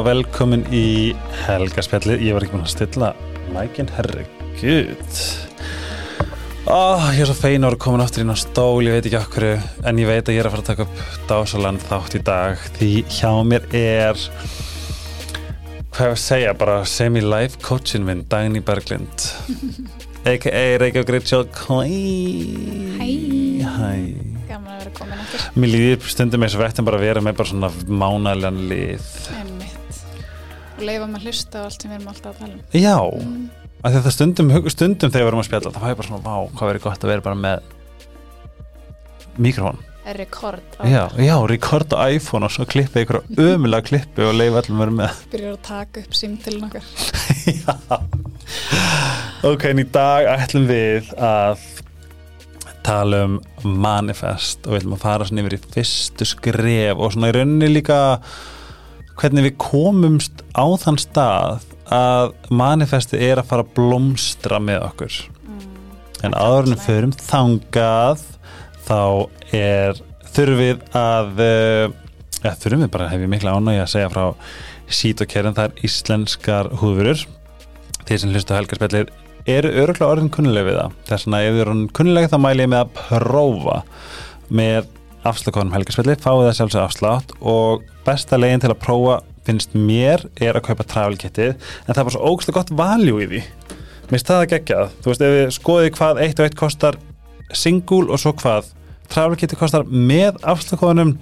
og velkomin í helgaspjalli Ég var ekki búin að stilla mækin, herregud oh, Ég er svo fein að vera komin aftur inn á stól Ég veit ekki okkur En ég veit að ég er að fara að taka upp dásaland þátt í dag Því hjá mér er Hvað ég að segja Bara semi-life coachin minn Dagný Berglind A.k.a. Reykjavík Coy Hæ. Hæ. Gaman að vera komin aftur. Mér líður stundum eins og vektum bara að vera með bara svona mánælan lið Og leifa maður að hlusta á allt sem við erum alltaf að tala um Já, mm. af því að það stundum, stundum þegar við erum að spjalla, það var bara svona, vá, hvað verið gott að vera bara með mikrofón. Rekord Já, já, rekord á iPhone og svo klippið ykkur ömulega klippi og leiði allum verið með. Byrjar að taka upp símtilin okkar já. Ok, en í dag ætlum við að tala um manifest og við ætlum að fara svona yfir í fyrstu skref og svona í rauninni líka hvernig við komumst á þann stað að manifesti er að fara að blómstra með okkur. Mm. en en förum þangað þá er þurfið að ja, þurfum við bara hef ég mikla ánægi að segja frá sít og kerinn það er íslenskar húðurur þeir sem hlustu helgarspellir eru öruglega orðin kunnuleg við það. Þess vegna ef þið eru orðin kunnuleg þá mæli ég með að prófa með afslökunum helgarspelli, fáið það sjálfsög afslátt og besta legin til að prófa finnst mér er að kaupa travelkittið en það er bara svo ógæslega gott valjú í því. Mér finnst það að geggjað. Þú veist ef við skoðið hvað eitt og eitt kostar single og svo hvað travelkittið kostar með afslökunum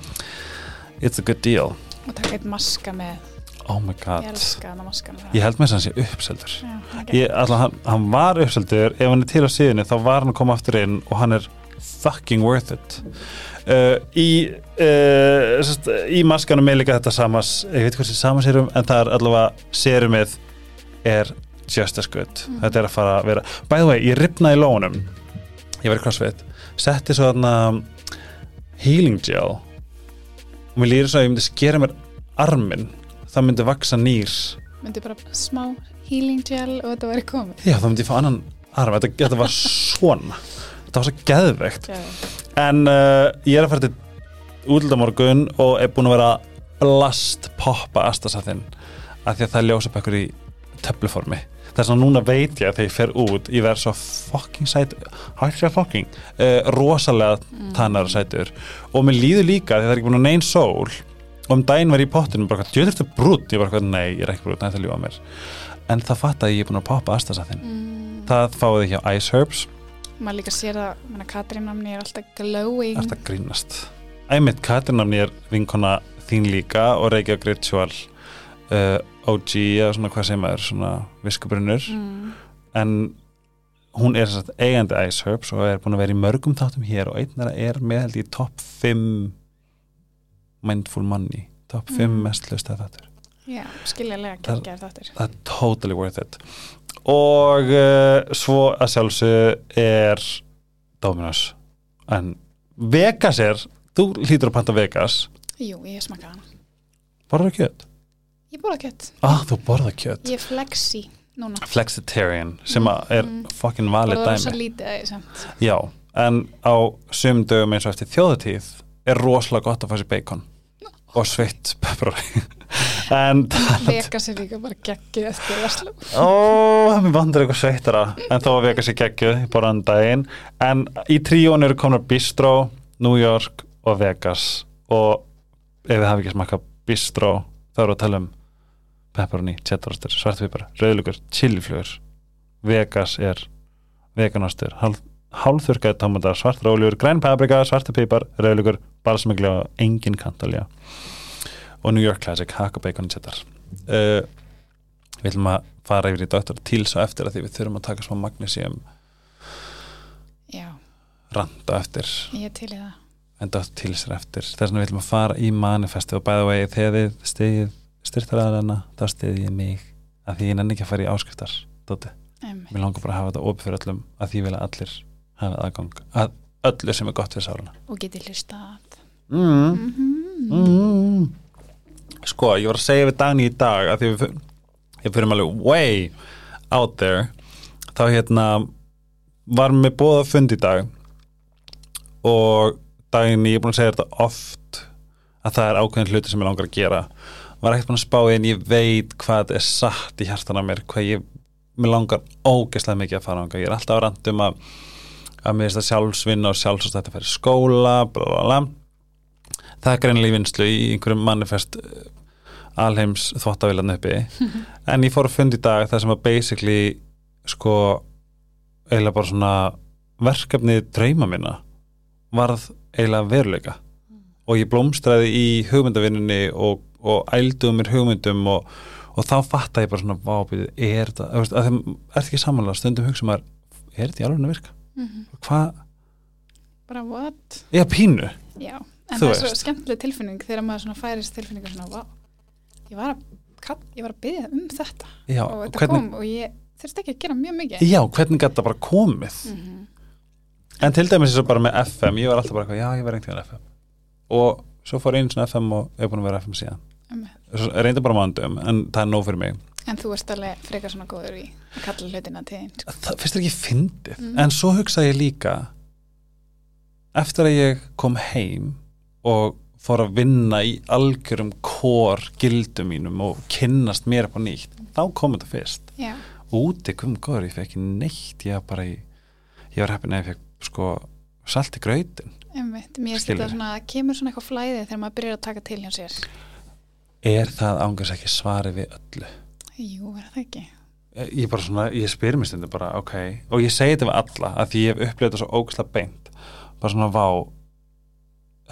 it's a good deal. Og taka eitt maska með. Oh my god. Ég ég held með þess að hann sé uppseldur. Ég, alltaf, hann, hann var uppseldur ef hann er til á síðunni þá var hann að koma aftur inn og hann er fucking worth it uh, í uh, sest, í maskanum er líka þetta samas ég veit hvað sem samas sérum en það er allavega sérumið er just as good. Mhm. þetta er að fara að vera by the way, ég ripnaði lónum ég var í crossfit. Setti svo þarna healing gel. Og mér lýður svo að ég myndi skera mér arminn. Það myndi vaksa nýr. Myndi bara smá healing gel og þetta væri komið. Já, þá myndi ég fá annan arm. Þetta, þetta var svona. Þetta var svo geðveikt. Já, En uh, ég er að fara til útlöldamorgun og er búin að vera blast poppa astasathinn af því að það er ljósabekkur í töfluformi. Þess að núna veit ég að þegar ég fer út ég verð svo fucking sæt hætti að fucking uh, rosalega Mm. tannar sætur. Og mér líður líka því það er ekki búin að neyn sól og um daginn var ég í pottinu bara hvað, þetta brútt ég var hvað, nei, ég er ekki brútt, þetta ljúa mér. En það fatt að ég er búin að poppa astasathinn mm. það fáið þið hjá Ice Herbs Maður líka sér að menna, Katrín namni er alltaf glowing. Þetta grínast. Æmitt Katrinafni er vinkona þín líka og Reykjavík Ritual uh, OG eða svona hvað sem er svona viskubrunnur. Mm. en hún er að eigandi Ice Herbs og er búin að vera í mörgum þáttum hér og einn er, er með held í topp 5 mindful money topp 5 Mm. mest hlusta þáttur. Já, skiljalega Það- geggjaður þáttur það er totally worth it og uh, svo að sjálfsög er Dominos en Vegas er þú hlýtur að panta Vegas. Jú, ég smakka hana. Borða kjöt? Ég borða kött ah, þú borða kjöt. Ég flexi núna. Flexitarian sem er Mm. fucking valið Borða rosa dæmi. lítið að ég samt. Já, en á sumum dögum eins og eftir þjóðutíð er rosalega gott að fá sér bacon og sveitt pepperoni en Vegas er líka bara geggið eftir verslu Ó, mér vandur eitthvað sveittara en þó að veka sér geggju bara annan daginn. En í tríón eru komnar Bistro, New York og Vegas. Og ef þið hafi ekki smakað Bistro þá eru að tala um pepperoni, cheddarastur, svartpipar, rauðlugur chiliflugur, Vegas er veganastur, hálf, hálfþurkaði tómatar, svartra óljur græn paprika, svartpipar, rauðlugur balsamigli og engin kantalja og New York Classic, hakka bacon cheddar uh, við ætlum að fara yfir í Dr. Tíls og eftir að því við þurfum að taka smá magnesium Já, randa eftir ég til í það en Dr. Tíls er eftir þess vegna við ætlum að fara í manifesti og bæða vegi þegar þið stegið styrtaraðarana þá stegið ég mig að því ég nenni ekki að fara í áskriftar Dóti. Mér langar bara að hafa þetta opið fyrir öllum að því vil að allir hafa aðgang að öllu sem er gott fyrir sáluna Og geti hlusta mm. mm -hmm. Mm. Sko, ég var að segja við Dani í dag að því við fyrir alveg way out there þá hérna var með bóða fund í dag og daginn ég er búin að segja þetta oft að það er ákveðin hluti sem ég langar að gera. Var ekkert búin að spá inn, ég veit hvað er satt í hjartan á mér, hvað ég mér langar ógeðslega mikið að fara ánga ég er alltaf á randum að að mér finnst að sjálfsvinna og sjálfsast þetta færi skóla bla bla bla það er greinilega í vinslu í einhverjum manifest eh, alheims þvottavilan uppi en ég fór að fundi í dag það sem að basically sko eiginlega bara svona verkefni drauma minna varð eiginlega veruleika og ég blómstræði í hugmyndavinnunni og, og ælduð mér hugmyndum og, og þá fatta ég bara svona vábið, er þetta, þú veist, að þeim er ekki samanlega, stundum hugsa maður er þetta í alveg að virka? Mhm. Hvað? bara what Já, pínu já, en það er svo skemmtileg tilfinning þegar maður svona færist tilfinningar svona ég var að, ég var að byggja um þetta Já, og þetta hvernig, kom og ég þurfti ekki að gera mjög mikið já, hvernig gæti það bara komið Mhm. en til dæmis eins og bara með FM ég var alltaf bara eitthvað, já, ég var einhvern veginn FM og svo fór einu svona FM og ég er búin að vera FM síðan. Svo reynda bara mándum, en það er nóg fyrir mig en þú ert alveg frekar svona góður í að kalla hlutina til sko. það finnst ekki fyndið Mm. en svo hugsaði ég líka eftir að ég kom heim og fór að vinna í algjörum kór gildum mínum og kynnast mér upp á nýtt. Þá kom þetta fyrst. Já, úti kom góður, ég fekk neitt ég var bara í, ég var heppin að ég fekk sko salt í einmitt, mér Skilurðu? þetta svona kemur svona eitthvað flæði þegar maður byrjar að taka til hjá sér. Er það ángast ekki svari við öllu? Jú, er það ekki? Ég bara svona, ég spyr mér stundu bara ok, og ég segi þetta við alla að því ég hef upplifað þetta svo ógæslega beint. Bara svona vá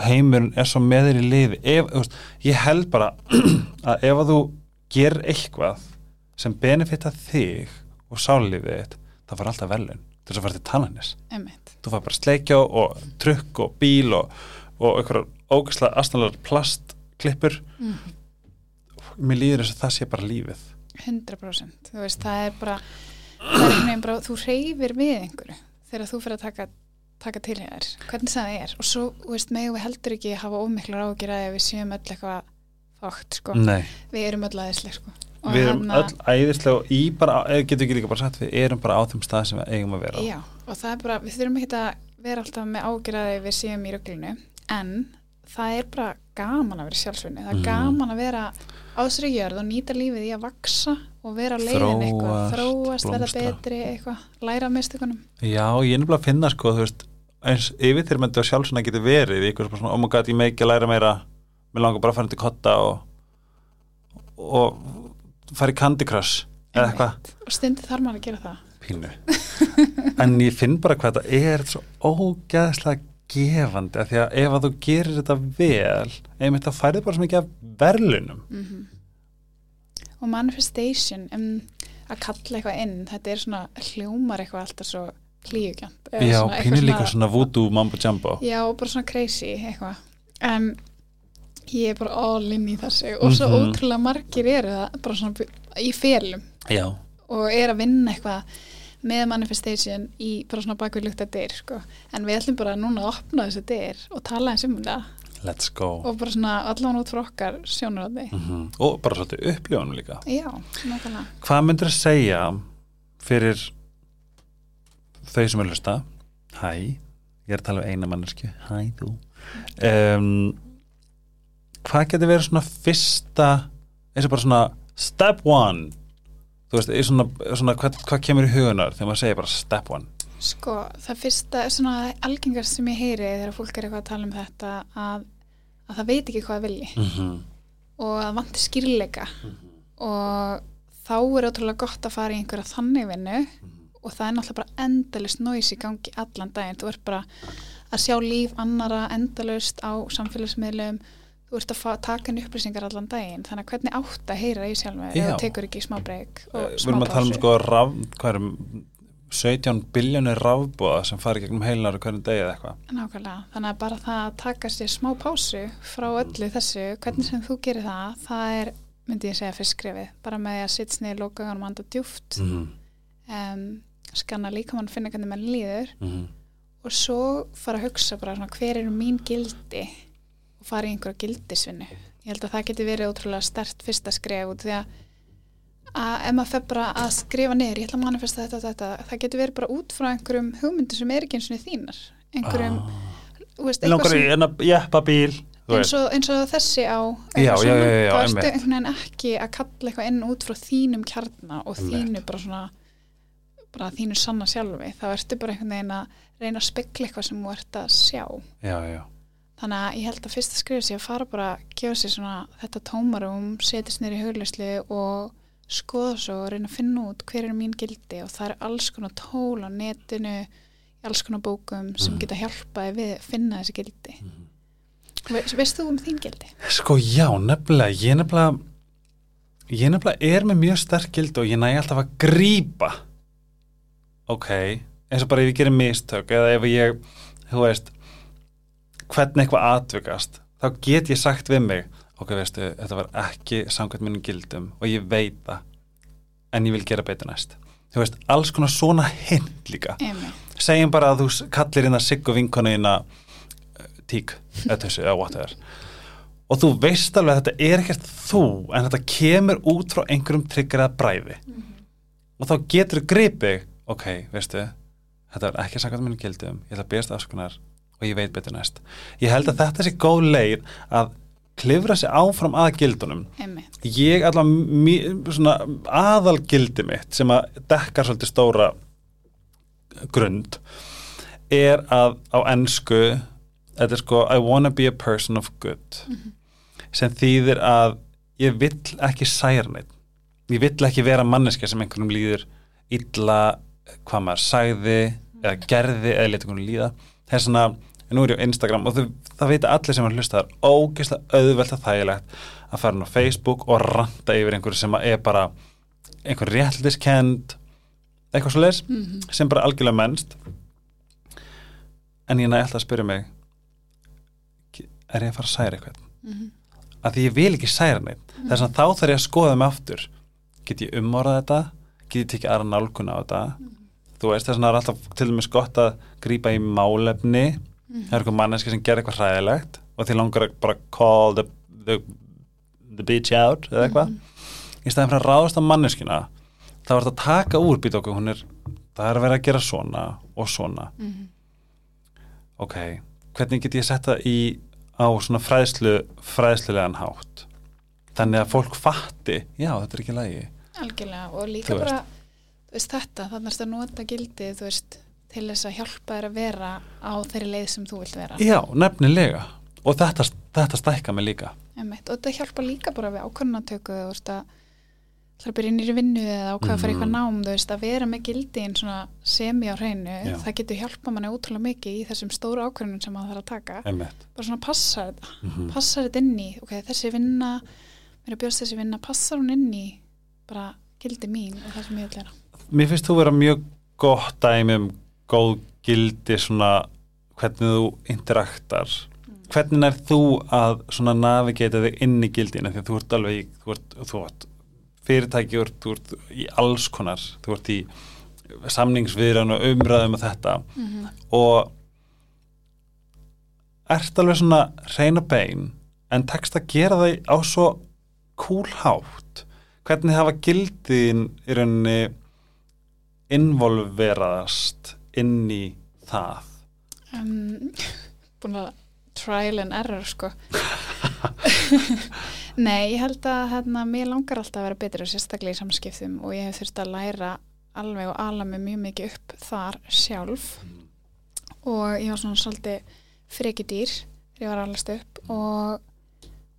heimurinn er svo með þér í liði. Ef, veist, ég held bara að ef að þú gerir eitthvað sem benefita þig og sálífið þitt, það fara alltaf velun til þess að fara til tannanis þú fara bara sleikjá og trukk og bíl og, og einhverjar ógæslega astanlegar plastklippur. Mm. mér líður þess að það sé bara lífið. 100% þú veist, það er bara það er bara, þú reyfir við einhverju þegar þú fyrir að taka, taka til hér hvernig það er. Og svo, veist, megum við heldur ekki hafa ómiklar ágjur að við séum öll eitthvað fátt, sko, Nei. Við erum öll aðeinslega, sko. Við erum þarna- öll æðislega og í bara, getur ekki líka bara sagt við erum bara á þeim stað sem við eigum að vera. Já, og það er bara, við þurfum ekki að vera alltaf með ágjörði við séum í röglinu en það er bara gaman að vera sjálfsvinni, það er Mhm. gaman að vera á þessari jörð og nýta lífið í að vaksa og vera á leiðin eitthvað, Þróast, blómstra. betri eitthvað, læra af mistökunum. Já, ég er nefnilega að finna sko, þú veist eins yfir þegar maður sjálfsvona getur verið eitthvað svona, oh my god, ég með ekki að læra meira mér langar bara að fara til kotta og og fara í Candy Crush eða eitthvað. Og stundi þarf maður að gera það. Pínu. En ég finn bara hvað þetta er svo ógæðslega gefandi af því að ef að þú gerir þetta vel einmitt þá færið bara svo mikið af verðlunum mm og manifestation um, að kalla eitthvað inn þetta er svona hljómar eitthvað alltaf svo klíugjant Já, eitthvað líka svona voodoo mambo jumbo. Já, og bara svona crazy eitthvað. En ég er bara all in í þessu og svo Mhm. ótrúlega margir eru það bara svona í félum Já, og er að vinna eitthvað með manifestation í bara svona bakvið lukta dyr sko. en við ætlum bara núna að opna þessu dyr og tala eins um það. Let's go. Og bara svona allan út frá okkar sjónuröndi mm og bara svolítið upplifunum líka. Já, nákvæmlega. Hvað myndir að segja fyrir þau sem er hlusta? Hæ, ég er að tala um eina mannesku Hæ, þú. Um, Hvað getur verið svona fyrsta eins og bara svona step one þú veist, svona, svona hvað, hvað kemur í hugunar þegar maður segir bara step one? Sko, það fyrsta, svona algengast sem ég heyri þegar fólk er eitthvað að tala um þetta að, að það veit ekki hvað það vilji. Mm -hmm. og að vanti skýrleika. Og þá er ótrúlega gott að fara í einhverja þannig vinnu og það er náttúrulega bara endalust nóis í gangi allan daginn, þú ert bara að sjá líf annara endalust á samfélagsmiðlum, þú ert að taka inn upplýsingar allan daginn, þannig að hvernig átt að heyra í sjálfum ef Já. þú tekur ekki smá breyk og Við smá erum að tala um pásu. sko raf, hvað erum 17 biljónir rafbúða sem fari gegnum heilunar og hvernig degi eða eitthvað Nákvæmlega, þannig að bara það að taka sér smá pásu frá öllu þessu, hvernig sem þú gerir það, það er, myndi ég segja, fyrst skrefið, bara með að sitt snið lókaðan og anda djúft, mm um, skanna líka mann finna hvernig mann líður -hmm. og svo fara að hugsa bara svona, hver eru mín gildi fara í einhverja gildisvinnu. Ég held að það geti verið ótrúlega stert fyrsta skref út því að að ef maður fer bara að skrifa niður, ég ætla að manifesta þetta og þetta, það getur verið bara út frá einhverjum hugmyndum sem er ekki eins og þínar, einhverjum, þú veist, Ég langar í sem, enna jeppa bíl þú eins og, eins og þessi á Já, já, já, þá ertu einhvern veginn ekki að kalla eitthvað inn út frá þínum kjarna og þínu bara svona bara þínu sanna sjálfi. Þá ertu bara einhvern veginn að reyna að spekla eitthvað sem þú ert að sjá. Já, já, þannig að ég held að fyrst að skrifa sér að fara bara að gefa sér svona þetta tómarum setjast nýri hugleyslu og skoða svo og reyna að finna út hver er mín gildi og það er alls konar tól á netinu í alls konar bókum sem Mhm. geta hjálpaði við að finna þessi gildi Ve veist þú um þín gildi? Sko já, nefnilega, ég nefnilega ég nefnilega er með mjög sterk gildi og ég næ alltaf að grípa ok, eins og bara ef ég gerir mistök eða ef ég, þú veist hvernig eitthvað atvikast þá get ég sagt við mig ok, veistu, þetta var ekki samkvæmt mínum gildum og ég veit það en ég vil gera betur næst. Þú veist, alls konar svona hint líka. Emi. segjum bara að þú kallir inn að sigg og vinkonu inn að tík, eða þessu, eða whatever. Og þú veist alveg að þetta er ekkert þú en þetta kemur út frá einhverjum tryggur eða bræði og þá getur þú gripið ok, veistu, þetta er ekki sakað minn gildum, ég ætla að beðast afskonar og ég veit betur næst. Ég held að þetta sé góð leið að klifra sig áfram að gildunum. Emi. ég allavega aðal gildi mitt sem að dekkar svolítið stóra grund er að á ennsku þetta er sko I wanna be a person of good sem þýðir að ég vill ekki særa neitt ég vill ekki vera manneska sem einhvernum líður illa hvað maður sagði eða gerði eða leta einhvernum líða. Það er svona, nú er ég á Instagram og þau, það vita allir sem að hlusta það er ógeðslega auðvelt að þægilegt að fara inn á Facebook og ranta yfir einhverju sem er bara einhver réttliskend eitthvað svo leis Mhm. sem bara algjörlega mennst. En ég næ alltaf að spyrja mig er ég að fara að særa eitthvað? Mhm. að því ég vil ekki særa neitt þess að þá þarf ég að skoða mig aftur. Get ég umorðað þetta? Get ég tekið aðra nálgun á þetta? Þú veist þess að það er alltaf til dæmis gott að grípa í málefni það er eitthvað manneski sem gerir eitthvað hræðilegt og því langar að bara call the, the, the bitch out eða eitthvað. Í stæðan fyrir að ráðast á manneskina þá er þetta að taka úr býta okkur hún er, það er að vera að gera svona og svona. Mhm. ok, hvernig get ég sett það í á svona fræðslu fræðslulegan hátt? Þannig að fólk fatti, já þetta er ekki lægi algjörlega og líka bara veist þetta, þannig að nota gildi þú veist, til þess að hjálpa þér að vera á þeirri leið sem þú vilt vera. Já, nefnilega. Og þetta, þetta stækka mig líka. Einmitt. og þetta hjálpa líka bara við ákvörðunatöku þú veist að það er byrja inn í vinnu eða ákveða að fara eitthvað Mhm. nám þú veist að vera með gildin svona semi á hreinu Já. það getur hjálpa manni útrúlega mikið í þessum stóru ákvörðunum sem maður þarf að taka. Einmitt. Bara svona passa þetta mm passa þetta inn í, ok, þessi vinna mér er bjóðst þessi vinna, passar hún inn í bara gildi mín og það sem ég vil vera Mér finnst þú vera mjög gott dæmi um góð gildi svona hvernig þú interaktar. Hvernig er þú að svona navigata þig inn í gildina? Því að þú ert alveg þú ert, þú ert fyrirtæki, þú ert, í alls konar. Þú ert í samningsviðran og umræðum og þetta. Mm -hmm. og ert alveg svona reyna bein en tekst að gera það á svo kúlhátt hvernig hafa gildin í rauninni involveraðast inn í það? Um, búin að trial and error sko. Nei, ég held að hérna, mér langar alltaf að vera betur og sérstaklega í samskiptum og ég hef þurft að læra alveg og ala mig mjög mikið upp þar sjálf. Og ég var svona svolítið frekidýr þegar ég var allast upp og,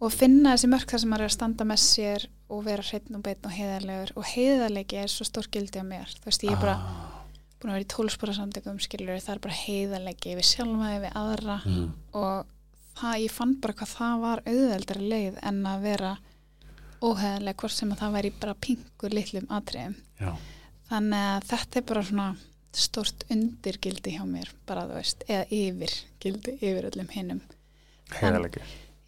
og finna þessi mörk þar sem maður er að standa með sér og vera hreitn og beitn og heiðarlegur. Og heiðarleiki er svo stór gildi á mér. Þú veist, ég er bara ah, búin að vera í tólspora samtökum skilur það er bara heiðarleiki við sjálfaði við aðra. Mm, og það, ég fann bara hvað það var auðveldari leið en að vera óheðarlega hvort sem að það væri bara pingur litlum atriðum. Já, þannig að þetta er bara svona stort undirgildi hjá mér bara þú veist, eða yfir gildi yfir öllum hinnum heiðalegi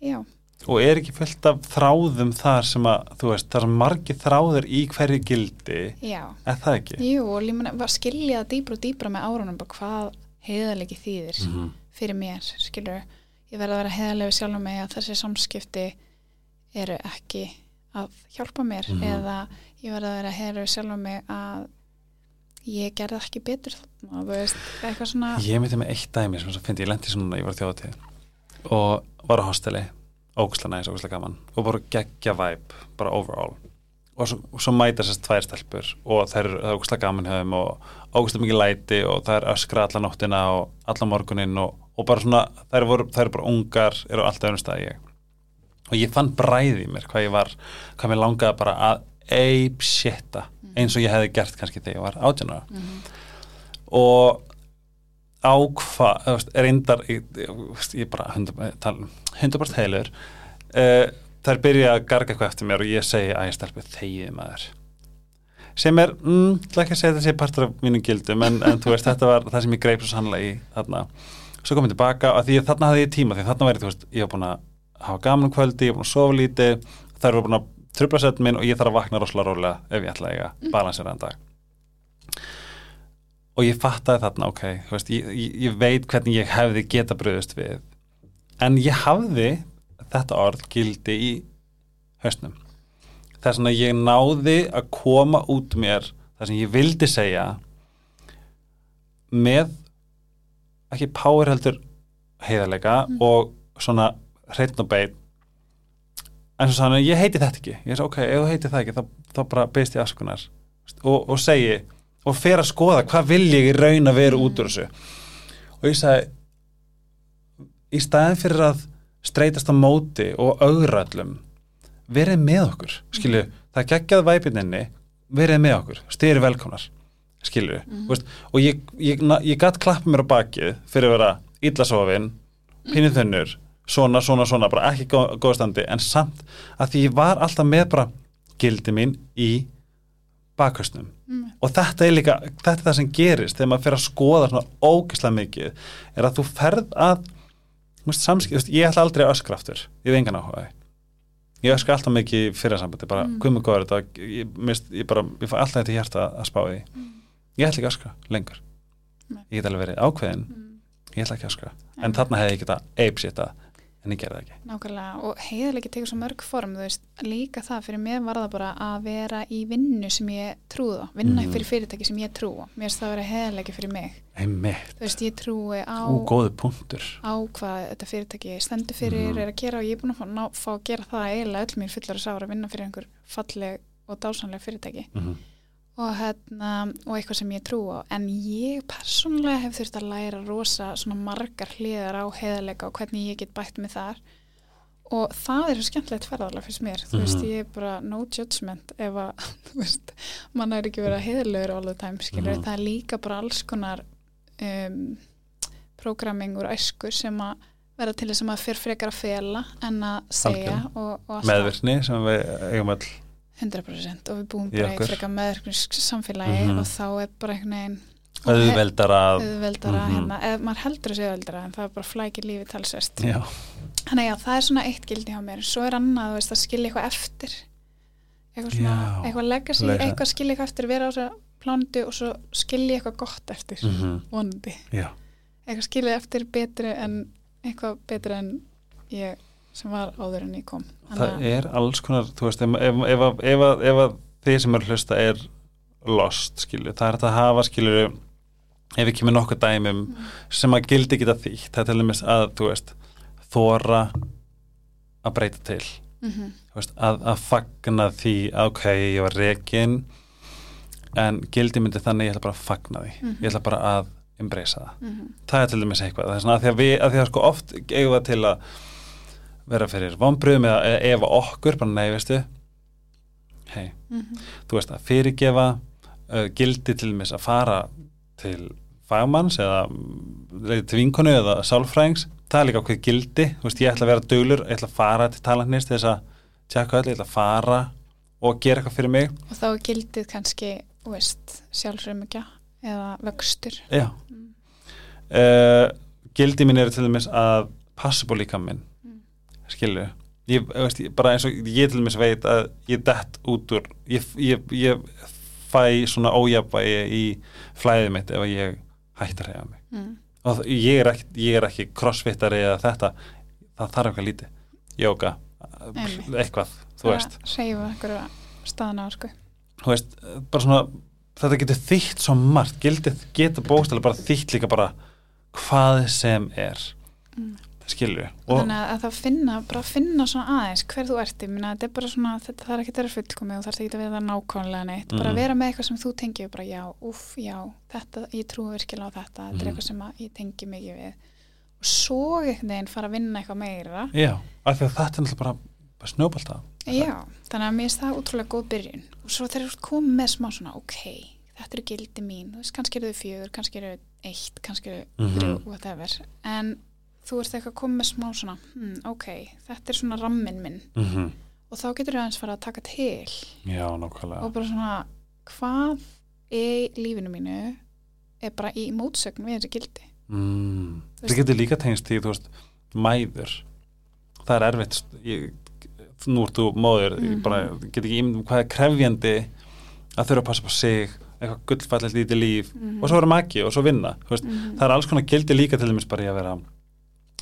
já, og er ekki fullt af þráðum þar sem að, þú veist, það er margir þráður í hverju gildi, já, er það ekki? jú og líma var skilja það dýbra og dýbra með árunum bara hvað heiðarleiki þýðir Mm fyrir mér, skilur ég verði að vera heiðarlega sjálf mig að þessi samskipti eru ekki að hjálpa mér Mhm. eða ég verði að vera heiðarlega sjálf mig að ég gerði ekki betur þarna, þú veist, eitthvað svona Ég myndi með eitt dæmi sem svo fyndi, ég lendi svona, ég var þjóðatíð og var á hosteli ógustlega næs, ógustlega gaman. Og bara geggja væp, bara overall. Og svo, svo mæta sérst tvær stelpur og það er ógustlega gaman þeim og ógustlega mikið læti og það er öskra alla nóttina og alla morgunin og, og bara svona, það eru, eru bara ungar eru alltaf önnum stað ég. Og ég fann bræði í mér hvað ég var hvað mér langaði bara að ape shitta eins og ég hefði gert kannski þegar ég var átjánar mm -hmm. og á hvað reyndar ég, ég bara hundur bara heilur. Uh, þær byrja að garga eitthvað eftir mér og ég segi að ég stelpi þegið maður. Sem er, mm, það ekki að segja þessi partur af mínum gildum en, en þú veist þetta var það sem ég greip svo sannlega í þarna. Svo kom ég tilbaka og því þarna hafði ég tíma því þarna væri þú veist, ég var búin að hafa gaman um kvöldi, ég var búin að sofa lítið þær voru búin að trubla setn minn og ég þarf að vakna rosalega rólega ef ég ætla að eiga balansera en dag og ég fattaði þarna, ok veist, ég, ég veit hvernig ég hefði geta bröðust við. En ég hafði þetta orð gildi í hausnum. Þess að ég náði að koma út mér það sem ég vildi segja með ekki power heldur heiðarleika mm. og svona hreitn og bein en svo sann að ég heiti þetta ekki. Ég er svo ok, ef þú heiti það ekki þá, þá bara beist ég afskunar og, og segi og fer að skoða hvað vil ég í raun að vera mm. út úr þessu og ég sagði í staðin fyrir að streytast á móti og augrallum verið með okkur skilju, mm. það geggjað væpinninni verið með okkur, styrir velkomnar skilju, mm. og ég, ég, ég gætt klappa mér á bakið fyrir að vera íllasofin, pinnið þunnur svona, svona, svona, bara ekki góð, góðstandi, en samt að því ég var alltaf með bara gildi mín í bakhastnum mm. og þetta er líka, þetta er það sem gerist þegar maður fyrir að skoða svona ógislega mikið er að þú ferð að samskip, ég ætla aldrei að öskra aftur ég veit engan áhugaði ég öskra alltaf mikið fyrir sambandi, bara mm. hvað með góður þetta, ég, mist, ég bara ég fæ alltaf þetta hjarta að spá því mm. ég ætla ekki að öskra lengur mm. ég get alveg verið ákveðin mm. ég ætla ekki að öskra, en þarna hefði ég geta eipsita en ég gerði það ekki Nákvæmlega og heiðalegi tegur svo mörg form þú veist, líka það fyrir mig var það bara að vera í vinnu sem ég trúða vinna mm. fyrir fyrirtæki sem ég trúa mér finnst það að vera heiðalegi fyrir mig Einmitt. þú veist, ég trúi á á hvað þetta fyrirtæki stendur fyrir mm. er að gera og ég er búin að fá, ná, fá að gera það eiginlega öll mér fullar að sára að vinna fyrir einhver falleg og dásanleg fyrirtæki mm og, hérna, og eitthvað sem ég trú á. En ég persónulega hef þurft að læra rosa svona margar hliðar á heðalega og hvernig ég get bætt með þar. Og það er svo skemmtilegt ferðarlega fyrst mér, þú veist, mhm. ég er bara no judgment ef að, þú veist mann er ekki verið að heðalegur all the time skilur, mm. það er líka bara alls konar um, programming úr æsku sem að vera til þess að maður fyrir frekar að fela en að segja og, og meðvirkni sem við eigum all 100% og við búum bara í freka meðverknisk samfélagi mm -hmm. og þá er bara einhvern veginn auðveldara, auðveldara mm -hmm. hérna, eða maður heldur þessu auðveldara en það er bara flækir lífi talsvest þannig að það er svona eitt gildi hjá mér svo er annað veist, að skilja eitthvað eftir eitthvað svona, eitthvað legacy leisa. eitthvað skilja eitthvað eftir, vera á þessu plándu og svo skilja eitthvað gott eftir mm -hmm. vonandi já. eitthvað skilja eftir betri en eitthvað betri en ég sem var áður en ég kom það er alls konar, þú veist ef, ef, ef, að því sem er hlusta er lost, skilju, það er að hafa skilju, ef við kemur nokkuð dæmum mm. sem að gildi geta því það er til dæmis að, þú veist þóra að breyta til mm -hmm. veist, að, að fagna því, ok, ég var rekin en gildi myndi þannig ég ætla bara að fagna því, mm -hmm. ég ætla bara að embracea það, -hmm. það er til dæmis eitthvað það er svona að því að við, að því að sko oft eigum við til að vera fyrir vonbröðum eða ef okkur, bara nei, veistu. Hei, mm -hmm. þú veist að fyrirgefa uh, gildi til mis að fara til fagmanns eða til vinkonu eða sálfræðings. Það er líka okkur gildi, þú veist, ég ætla að vera döglur, ég ætla að fara til talandnist þess að tjekka öll, ég ætla að fara og gera eitthvað fyrir mig. Og þá er gildið kannski, þú veist sjálfsreymingja eða vöxtur. Já. Mm. uh, gildi mín eru til dæmis að passa búið líka minn skilu ég, veist, bara eins og ég til og meins veit að ég dett út úr ég, ég, ég fæ svona ójabægi í flæðið mitt ef ég hættar að reyða mig. Mm. og ég er ekki, ekki crossfittari eða þetta það þarf eitthvað lítið. Jóka, eitthvað þú veist. á sko. Þú veist, bara svona þetta getur þýtt svo margt, getur bókstæðilega bara þýtt líka bara hvað sem er. Mm skilju þannig að það finna, bara finna svona aðeins hver þú ert, ég minna, þetta er bara svona þetta er ekki að vera fullkomið og er ekki að vera nákvæmlega neitt, bara Mhm. vera með eitthvað sem þú tengir bara já, uff, já, þetta ég trúi virkilega á þetta, þetta Mhm. er eitthvað sem að ég tengi mikið við. Og svo einhvern veginn fara að vinna eitthvað meira. Já, af því að þetta er náttúrulega bara, bara snjóbalta já, þannig að mér finnst það útrúlega góð byrjun. Og svo þegar þú komið með smá svona ok, þetta eru gildi mín. Þú veist, kannski eru þau fjögur, kannski eru eitt kannski eru Mhm. þrjú, whatever. En þú ert eitthvað komið með smá svona hmm, ok, þetta er svona rammin minn mm og þá getur þú aðeins fara að taka til já, nákvæmlega og bara svona hvað í lífinu mínu er bara í mótsögn við þessi gildi mm. Það getur líka tengst því, þú veist mæður, það er erfitt ég, nú ert þú móður ég Mhm. bara get ekki ímyndum hvað er krefjandi að þurfa að passa på sig eitthvað gullfallegt lítið líf Mhm. og svo vera maki og svo vinna veist, Mhm. það er alls konar gildi líka til dæmis bara í að vera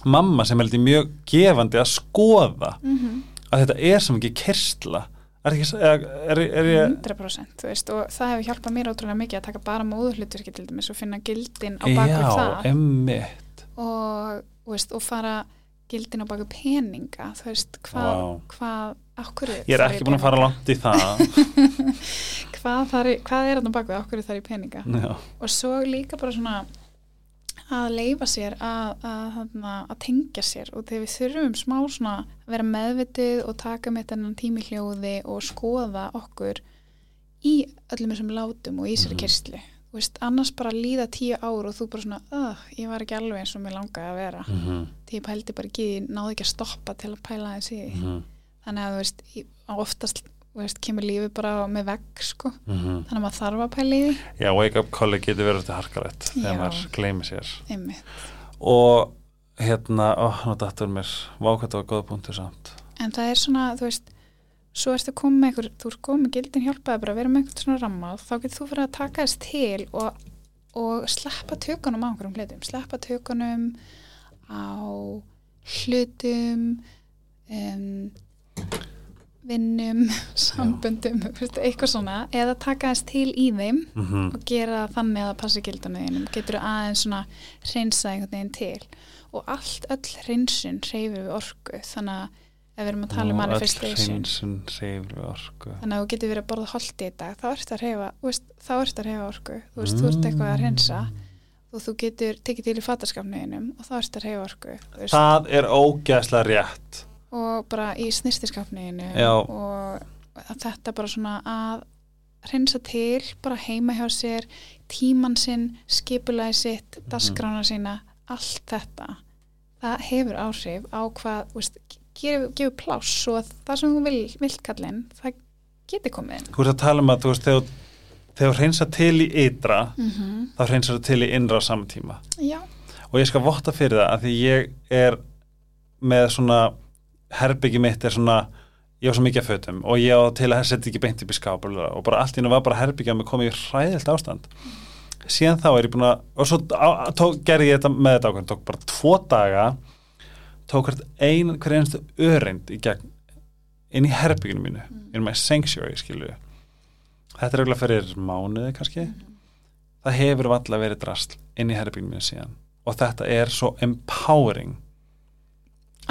mamma sem litið mjög gefandi að skoða Mhm. að þetta er sem ekki kersla. Er, ekki, er, er, er ég 100% þú veist, og það hefur hjálpað mér ótrúlega mikið að taka bara móðuhlutverki til dæmis og finna gildin á baku já, það. emmitt og, veist, og fara gildin á baku peninga þú veist, hvað, hvað okkur ég er ekki búin að fara langt í það. Hvað, þar, hvað er þarna baku, okkur þar í peninga? Já, og svo líka bara svona að leifa sér að, að, að, að tengja sér. Og þegar við þurfum smá svona að vera meðvitið og taka með þennan tími hljóði og skoða okkur í öllum þessum látum og í Mhm. kyrstlu þú veist, annars bara líða tíu ár og þú bara svona, uh, ég var ekki alveg eins og mér langaði að vera. Mm -hmm. því ég pældi bara ekki, náði ekki að stoppa til að pæla þess í því. Þannig að þú veist, oftast veist, kemur lífið bara með vegg sko. þannig að maður þarf að pæla í því. Já, wake up colli getur verið þetta harkalett þegar maður gleymi sér. Einmitt. Og hérna, ó, nú dattur mér. Vákvæmt var góða punktur samt. En það er svona, þú veist svo ertu komið með einhver, þú ert komið gildin hjálpaði bara að vera með einhvern svona ramma og þá getur þú fyrir að taka þess til og, og sleppa tökunum á einhverjum hlutum. Sleppa tökunum á hlutum um, vinnum samböndum, eitthvað svona eða taka þess til í þeim mm -hmm. og gera þannig að það passi gildanu þínum getur aðeins svona reynsa einhvern veginn til. Og allt öll reynsun reyfir við orku þannig að ef við erum að tala um manifestation. reyfur orku. Þannig að þú getur verið að borða holdi í dag þá ertu að reyfa, þá ertu að reyfa orku. Þú veist, þú ert eitthvað að reynsa og þú getur tekið til í fattaskapniðinum og þá ertu að reyfa veist, það er ógæslega rétt og bara í snirtiskapniðinu Já. og þetta bara svona að reynsa til bara heima hjá sér tíman sinn, skipulaði sitt dagskrána sína, allt þetta. Það hefur áhrif á hvað, veist, gefur, gefur pláss og að það sem þú vil, vilt kallinn það geti komið þú ert að tala um að þú veist þegar þegar hreinsa til í ytra mm -hmm. þá hreinsar þú til í innra á sama tíma. Já, og ég skal votta fyrir það að því ég er með svona herbyggi mitt er svona ég á svo mikið af fötum og ég á til að setja ekki beint upp í skáp og bara allt í nú var bara herbyggja með komið í hræðilt ástand. Síðan þá er ég búin að og svo á, tók, gerði ég þetta með þetta ákveðin tók bara tvo daga tók hvert ein, hver einstu öreind í gegn inn í herbygginu mínu inn með sanctuary skilu þetta er auðvitað fyrir mánuði kannski. Það hefur valla verið drasl inn í herbygginu mínu síðan. Og þetta er svo empowering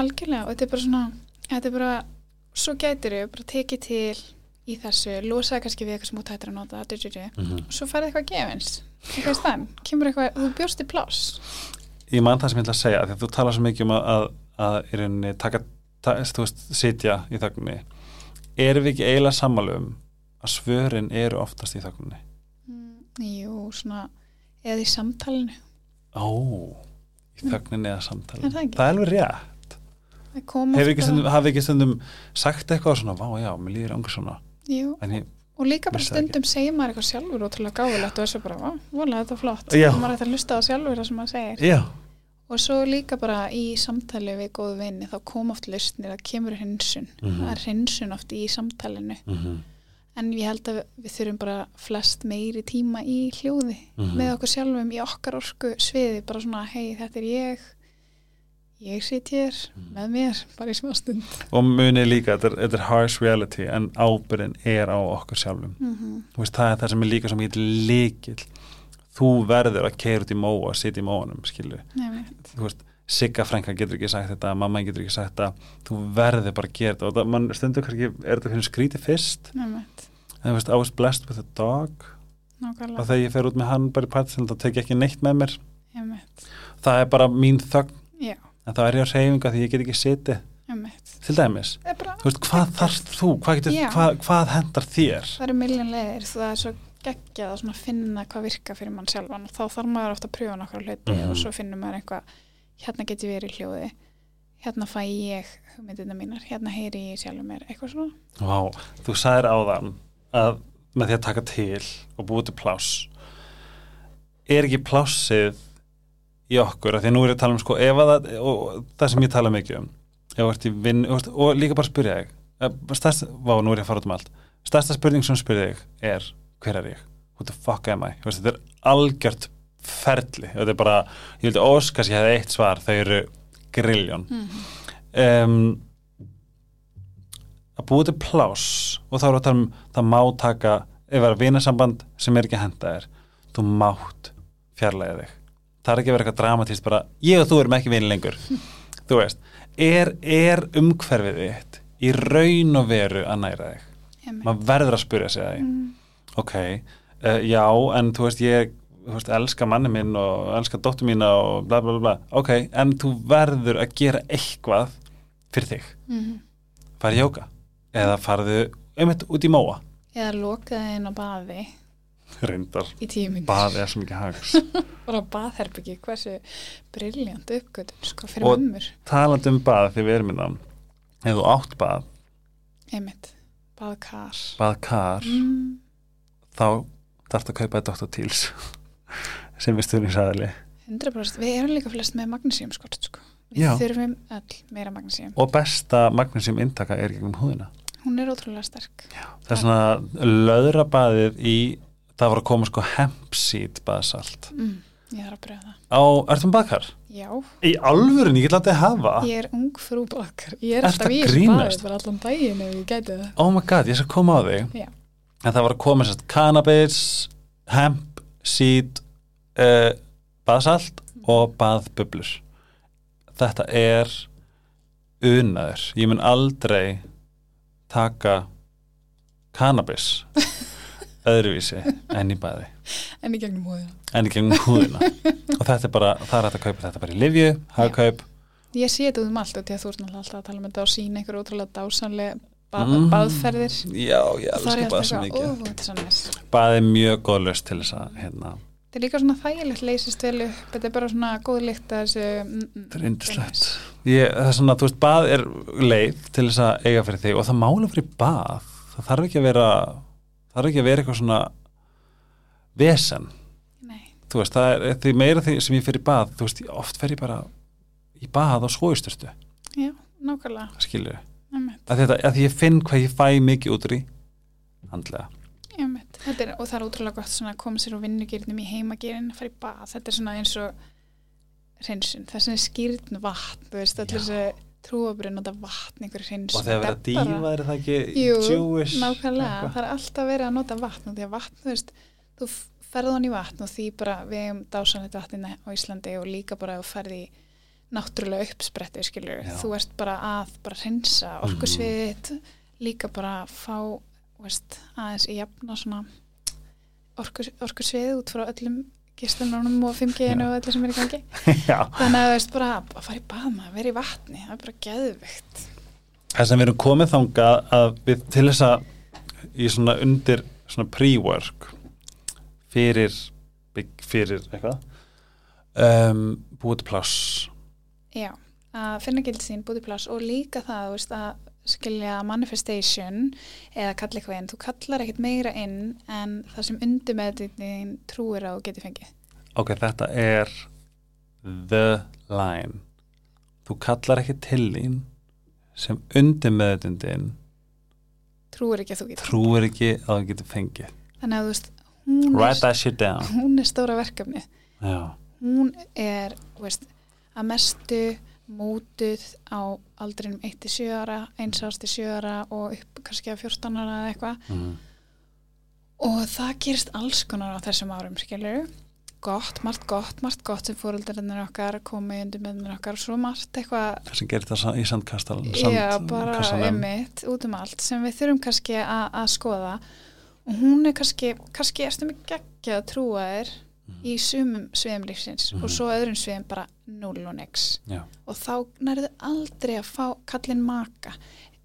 algjörlega og þetta er bara svona þetta er bara, svo gætir þau bara tekið til í þessu losaði kannski við eitthvað sem út hættir að nota mm -hmm. og svo færði eitthvað gefins. Eitthvað í stæðan, kemur eitthvað, þú bjóst í pláss. Ég man það sem ég ætla að segja því að þú talar svo mikið um að, að, í rauninni taka, ta, þú veist, sitja í þögninni. Erum við ekki eiginlega sammálum að svörin eru oftast í þögninni? Mm, jú, svona eða í samtalinu. Ó, í þögninni eða samtali Er það er alveg rétt hefur ekki stundum, ekki stundum sagt eitthvað svona, vá já, mér líður angur svona. Ég, og líka bara stundum segir maður eitthvað sjálfur ótrúlega gáfulegt og þessu bara, vá, vola þetta er flott. Já. og maður ætti að hlusta á sjálfur það sem maður segir. Já, og svo líka bara í samtali við góðu vinni þá kom oft lausnir að kemur hinsun Mhm. það er hinsun oft í samtalinu. Mm -hmm. en ég held að við þurfum bara flest meiri tíma í hljóði Mhm. með okkur sjálfum í okkar orku sviði bara svona, hei þetta er ég ég sit hér Mhm. með mér, bara í smá stund. Og munið líka, þetta er, er harsh reality en ábyrðin er á okkur sjálfum. Mm -hmm. Veist, það er það sem er líka svo mikið líkil þú verður að keira út í móa, sitja í móanum Sigga frænka getur ekki sagt þetta, mamma getur ekki sagt þetta þú verður bara að gera þetta. Og það, man stundur kannski, er þetta fyrir skríti fyrst. Einmitt. en þú veist, I was blessed with a dog. Nákvæmlega. og þegar ég fer út með hann bara í partin þá tek ég ekki neitt með mér. Einmitt. það er bara mín þögn. Já, en þá er ég á reyfinga því ég get ekki einmitt. til dæmis, þú veist, hvað þarft þú? Hvað, getur, hvað, hvað hendar þér? Það eru miljón leiðir það er svo geggjað að finna hvað virka fyrir mann sjálfan þá þarf maður ofta að pröfa nokkra hluti Mhm. og svo finnur maður eitthvað hérna get ég verið hljóði hérna fæ ég hugmyndina mínar hérna heyri ég sjálfur mér, eitthvað svona. Vá, þú sagðir áðan að með því að taka til og búið til pláss er ekki plássið í okkur, af því að nú er ég að tala um sko, ef að það, og það sem ég tala mikið um þú veist, og líka bara spyrja þig stærsta, vá, nú er ég að fara út um allt. Stærsta spurning sem spyrja þig er hver er ég, who the fuck am I? Veist, þetta er algjört ferli. Þetta er bara, ég vildi óskast ég hefði eitt svar, þau eru grilljón. Um, að búið til pláss og þá við að tala um það má taka, ef það er vinasamband sem er ekki að henda þér þú mátt fjarlæga þig það er ekki vera eitthvað dramatíst bara ég og þú erum ekki vini lengur. Þú veist, er, er umhverfið þitt í raun og veru að næra þig? Maður verður að spyrja sig að því. Mm. ok, uh, já, en þú veist ég þú veist, elska manni minn og elska dóttur mína og bla bla bla, ok, en þú verður að gera eitthvað fyrir þig, Mhm. farið jóka eða farðu einmitt út í móa? Eða lokaði inn á baði reyndar, í tíu mínútur. Baði er svo mikið hags. Bara baðherbyggi, hversu briljant uppgötun, sko, fyrir Og- mömmur. talandi um bað þegar við erum í það ef þú átt bað, einmitt, baðkar. baðkar mm. þá þarfst að kaupa Dr. Teals sem er stuðningsæðali 100% við erum líka flest með magnísíum skort sko. við Já. þurfum öll meira magnísíum og besta magnesium intaka er gegnum húðina. Hún er ótrúlega sterk. Það er svona löðrabaðið í það var að koma sko hempsít baðsalt mm. ég þarf að pröfa það. Á, ertum baðkar? já, Í alvörin, ég get látið að hafa. Ég er ung frú baðkar ég er alltaf í baði bara allan daginn ef ég gæti það. Oh my god, ég skal koma á þig. Já. en það var að koma sérst cannabis hemp, seed uh, baðsalt og baðbublur. Þetta er unaður, ég mun aldrei taka cannabis öðruvísi enn í baði. En í gegnum hóðina enn í gegnum húðina. Og þetta er bara, það er hægt að kaupa þetta bara í livju, hagkaup. Ég sé þetta um allt því að þú ert náttúrulega alltaf að tala um þetta og sína einhver ótrúlega dásanlega ba Mm. baðferðir. Já, og það er alltaf mikið. Eitthvað, þetta er mjög góð löst til þess að hérna, þetta er líka svona þægilegt leysist vel upp. Þetta er bara svona góð lykt að þessu mm, mm, þetta er yndislegt. það er svona, þú veist, bað er leið til þess að eiga fyrir þig og það mála fyrir bað. Það þarf ekki að vera það þarf ekki að vera eitthvað svona vesen, nei, þú veist, það er því meira því sem ég fer í bað, þú veist, oft fer ég bara í bað á svoisturstu já, nákvæmlega. Skilur, að, þetta, að ég finn hvað ég fæ mikið út í andlega. Einmitt. Þetta er, og það er ótrúlega gott svona að koma sér úr vinnugýrnum í heimagerin fara í bað, þetta er svona eins og hreinsun, það er svona skýrn vatn þú veist, allir Já. Þessi trúabrinn nota vatn, einhver hreinsun og þegar verið að Þetta er það ekki Jú, Jewish nákvæmlega, eitthvað? það er alltaf verið að nota vatn og því að vatn, þú veist, þú ferð hann í vatn og því bara við hefum dásanleitt vatnina á Íslandi og líka bara þú ferð í náttúrulega uppsprettu, skilur Já. þú ert bara að bara hreinsa orkusviðið, líka bara fá, veist, aðeins í jafna svona orkus, orkusviðið út frá öllum gistununum og 5G-inu og öllu sem er í gangi. Já. þannig að þú veist bara að fara í baðma, vera í vatni það er bara geðvikt það sem við erum komið þangað að við til þess að í svona undir svona pre-work fyrir fyrir eitthvað um, búið til pláss. Já, að finna gild sín, búið í pláss og líka það, veist, að skilja manifestation eða kalla eitthvað inn, þú kallar ekkert meira inn en það sem undir með þín trúir þú getur fengið. ok, þetta er the line þú kallar ekki til þín sem undir meðutundin Trúir ekki að þú getur. trúir ekki að þú getur fengið Þannig að þú veist, hún write er, that shit down hún er stóra verkefni. já, Hún er, veist, að mestu mótuð á aldrinum 1-7 ára, 1 árs til 7 ára og upp kannski að 14 ára eða eitthvað. mm. og það gerist alls konar á þessum árum skilur gott, margt gott, margt gott sem fóröldarinn okkar komið undir meðnir okkar svo margt eitthvað Það sem gerir það í sandkastal Já, bara einmitt, út um allt sem við þurfum kannski að, skoða og hún er kannski kannski erstu mig geggja að trúa þér. Í sumum sveim lífsins mm. og svo öðrum sveim bara 0 og nix og þá nærðu aldrei að fá kallin maka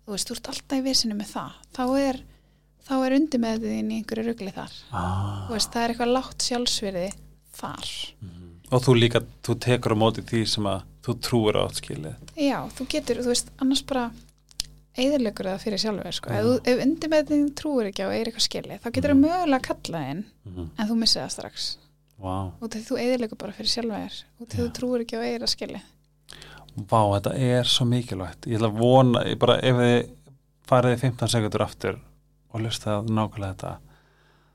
þú veist, þú ert alltaf í visinu með það þá er, þá er undir með þín í einhverju ruggli þar ah. veist, það er eitthvað látt sjálfsverði þar mm. og þú líka, þú tekur á móti því sem að þú trúur á skilið já, þú getur, þú veist, annars bara eðurlegur það fyrir sjálfur sko. ef, ef undir með þín trúur ekki á eða eitthvað skilið, þá getur það mm. mögulega að kalla þinn mm. en þú missið það strax wow. og þú eðurlegur bara fyrir sjálfur og þú trúur ekki á eða skilið Vá, þetta er svo mikilvægt. Ég ætla að vona, ég bara ef þið fariði 15 sekundur aftur og lustaði nákvæmlega þetta.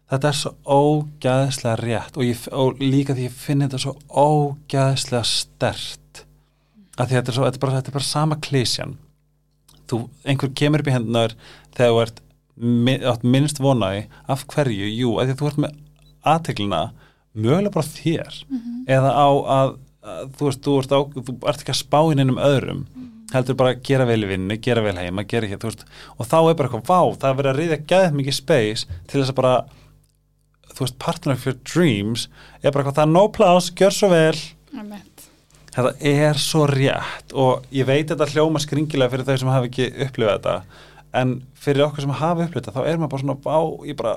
Þetta er svo ógæðislega rétt og, ég, og líka því ég finn þetta svo ógæðislega stert að því þetta er, svo, þetta er, bara, þetta er bara sama klísjan þú, einhver kemur upp í hendunar þegar þú ert min, minnst vonaði af hverju, jú, að því að þú ert með aðteglina mögulega bara þér. Mm -hmm. eða á að þú veist, þú á, þú ert ekki að spá inn innum öðrum. Mm. heldur bara að gera vel í vinnu, gera vel heima gera hér, veist, og þá er bara eitthvað, vá, það er verið að riðja gæðið mikið space til þess að bara þú veist, partner of your dreams er bara eitthvað, það er no plás, gjör svo vel. Þetta er svo rétt og ég veit þetta hljóma skringilega fyrir þau sem hafa ekki upplifað þetta en fyrir okkur sem hafa upplifað þetta þá er maður bara svona, vá, ég bara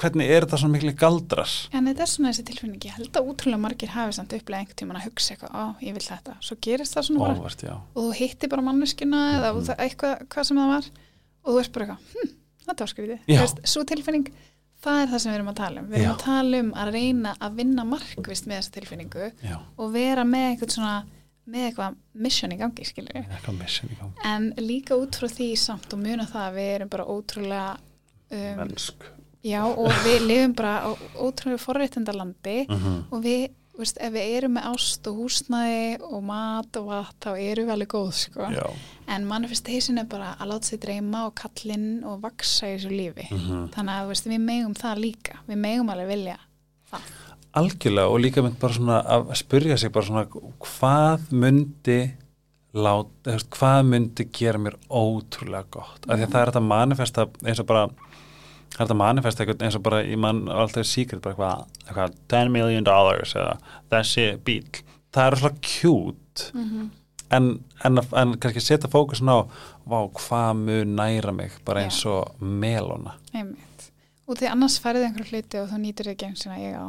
hvernig er þetta svona miklu galdrar en þetta er svona þessi tilfinningi, ég held að útrúlega margir hafi samt upplega einhvern tíman að hugsa eitthvað ó, ég vil þetta, svo gerist það svona Óvart, bara og þú hitti bara manneskina mm -hmm. eða mhm. eitthvað hvað sem það var og þú veist bara eitthvað, hm, þetta var skriðið svo tilfinning, það er það sem við erum að tala um. Við erum Já. að tala um að reyna að vinna markvist með þessa tilfinningu Já. og vera með eitthvað svona með eitthvað mission í gangi, skilur en líka út frá því samt og muna það að við erum bara ótrúlega um, Já og við lifum bara á ótrúlega forréttindalandi uh mhm. -huh. og við, veist, ef við erum með ást og húsnæði og mat og vat þá erum við alveg góð sko Já. en manifestation er bara að láta sig dreyma og kallinn og vaksa í þessu lífi uh mhm. -huh. þannig að veist, við megum það líka við megum alveg vilja það Algjörlega og líka mynd bara svona að spyrja sig bara svona hvað myndi lát, hvað myndi gera mér ótrúlega gott, af því að það er þetta manifesta eins og bara það er þetta manifest eitthvað eins og bara í mann alltaf síkert bara eitthvað, eitthvað 10 million dollars eða þessi bíl það er svona kjút mm -hmm. en, en, en kannski setja fókusin á vá, hvað mun næra mig bara eins og melona einmitt. Og því annars færið einhverju hluti og þú nýtir ekki eins og ég á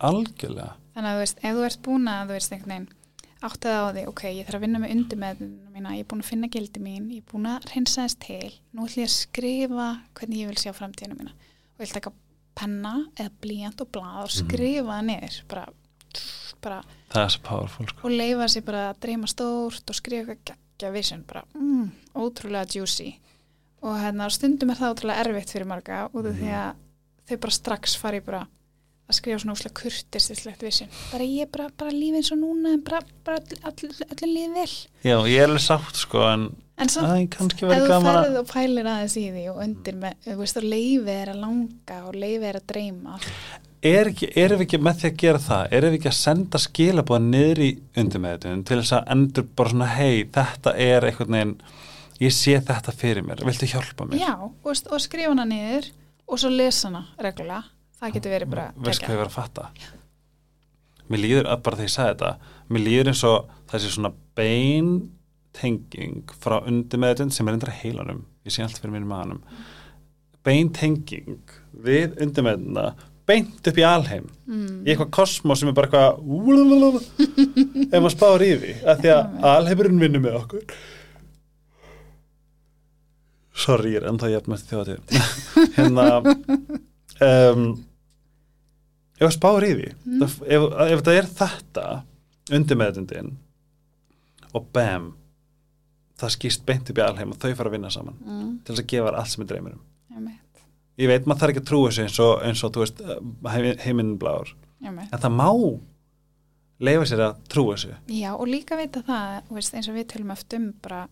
algjörlega. þannig að þú veist, ef þú ert búin að þú veist einhvern veginn áttaði á því, ok, ég þarf að vinna með undir með mína, ég er búin að finna gildi mín ég er búin að reynsa þess til, nú ætlum ég að skrifa hvernig ég vil sjá framtíðinu mína og ég vil taka penna eða blíjant og blad og mhm. skrifa það niður bara, bara er powerful sko. og leifa sér bara að dreyma stórt og skrifa geggja vision, bara mm, ótrúlega juicy og hérna stundum er það ótrúlega erfitt fyrir marga út af mm. því mhm. að þau bara strax fari bara að skrifa svona úslega kurtistislegt vissin bara ég er bara, bara lífið eins og núna en bara, bara allir lífið vel. Já, ég er alveg sátt sko en, en samt, ef þú ferð og pælir aðeins í því og undir með, þú veist, og leifið er að langa og leifið er að dreyma. Er ekki, erum við ekki með því að gera það? Erum við ekki að senda skilabóða niður í undir með þetta til þess að endur bara svona, hei, þetta er eitthvað neginn, ég sé þetta fyrir mér. Viltu hjálpa mér? Já, og, og skrifa hana niður og svo lesa hana reglulega það getur verið bara veist hvað ég var að fatta? Mér líður að bara þegar ég sagði þetta mér líður eins og þessi svona bein tenging frá undir meðutund sem er undir heilanum. Ég sé allt fyrir mér í maðanum bein tenging við undir meðutunda beint upp í alheim. Mm. í eitthvað kosmos sem er bara eitthvað ef maður spáður í því að því að alheimurinn vinnur með okkur. Sorry, ég er ennþá hjátt með þjóðatíð hérna um, ef það spáur í því mm. það, ef, ef það er þetta undir meðundin og bam það skýst beint upp í alheim og þau fara að vinna saman mm. til þess að gefa allt sem er dreymir um ég veit maður þarf ekki að trúa þessu eins og, eins og þú veist heiminnbláður en það má leifa sér að trúa þessu já og líka veit að það veist, eins og við tölum eftir um bara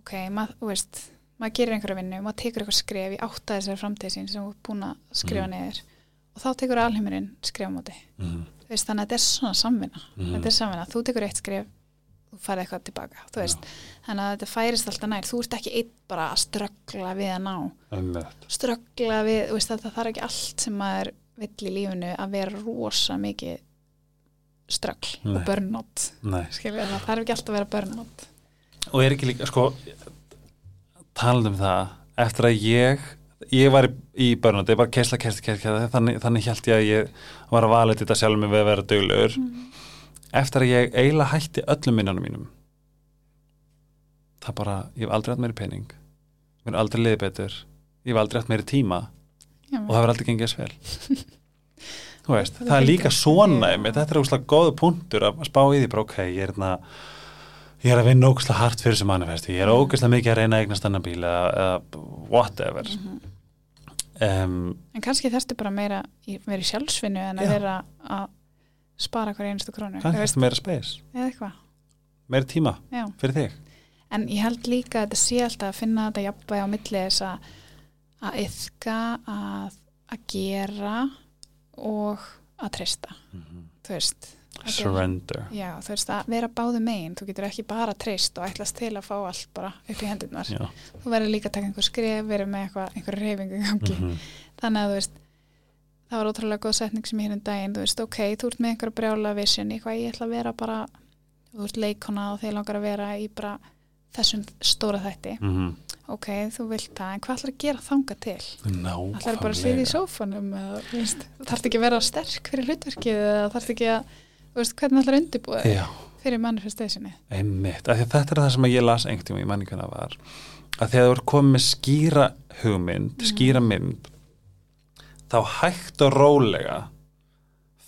ok, maður veist maður gerir einhverju vinnu, maður tekur eitthvað skref í átta þessari framtíð sín sem þú er búin að skrifa mm. neður og þá tekur alheimurinn skrifa á móti. Þú veist, þannig að þetta er svona samvinna. Mhm. þetta er samvinna, þú tekur eitt skrif þú farið eitthvað tilbaka, þannig að þetta færist alltaf nær, þú ert ekki einn bara að ströggla við að ná. Ströggla við, veist, það þarf ekki allt sem maður vill í lífinu að vera rosa mikið ströggl og skilja, það þarf ekki alltaf að vera burnout. Og er ekki líka, sko talandi um það, eftir að ég ég var í, börnandi, ég bara keisla, keisla, keisla þannig, þannig held ég að ég var að vala þetta sjálf með að vera döglegur eftir að ég eiginlega hætti öllum minnunum mínum það bara, ég hef aldrei hatt meiri pening mér er aldrei liðið betur ég hef aldrei hatt meiri tíma Já, og það verður aldrei gengið þess vel. Þú veist, Það það er líka svona einmitt, þetta er úrslega góðu punktur að spá í því bara ok, ég er hérna ég er að vinna ógæslega hart fyrir sem manifesti ég er ógæslega mikið að reyna eignast annan bíl eða, whatever. Mhm. Um, en kannski þarftu bara meira í, vera í sjálfsvinnu en að vera að spara hverja einstu krónu kannski eftir meira eitthvað. Meira tíma Já. fyrir þig. En ég held líka að þetta sé alltaf að finna þetta jafnvægi á milli þess að að yfka, að, að gera og að treysta, þú veist. Er- surrender Já, þú veist, að vera báðu megin, þú getur ekki bara treyst og ætlast til að fá allt bara upp í hendurnar. Já. Þú verður líka að taka einhver skref, verður með eitthvað, einhver reyfingu gangi. Mhm. Þannig að þú veist, það var ótrúlega góð setning sem ég hérna daginn, þú veist, ok, þú ert með einhver brjála vision, eitthvað, ég ætla að vera bara, þú ert leikona og þeir langar að vera í bara þessum stóra þætti Mhm. ok, þú vilt það, en hvað ætlar að gera þanga til? Nákvæmlega ætlar bara að sliða í sófanum veist, þarf ekki að vera sterk fyrir hlutverkið þarf ekki að veist, hvernig ætlar Já, fyrir manifestationi einmitt, af því að þetta er það sem ég las tíma í manninguna var að þegar þú er komið með skýra hugmynd, Mhm. skýra mynd þá hægt og rólega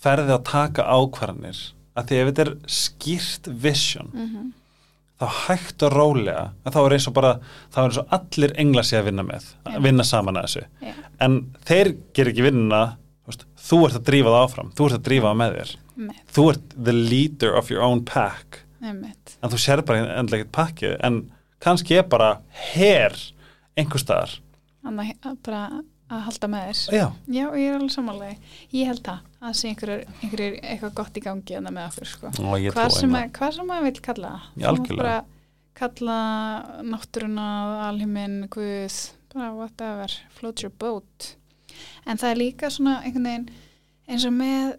ferði að taka ákvarðanir að því ef þetta er skýrt vision mm -hmm. þá hægt og rólega þá er eins og bara þá er eins og allir engla sé að vinna með að vinna saman að þessu Já. en þeir ger ekki vinna þú ert að drífa það áfram, þú ert að drífa það með þér. Með, þú ert the leader of your own pack. Með en þú sér bara endlega ekkert pakkið en kannski er bara her einhver staðar. Þannig að bara að halda með þér. Já, já, ég er alveg samanlega ég held það, að sé einhverjur, eitthvað gott í gangi en með okkur sko. hvað sem, að, sem maður vil kalla það. Bara kalla náttúruna, alheimin, guð bara whatever, float your boat en það er líka svona einhvern veginn eins og með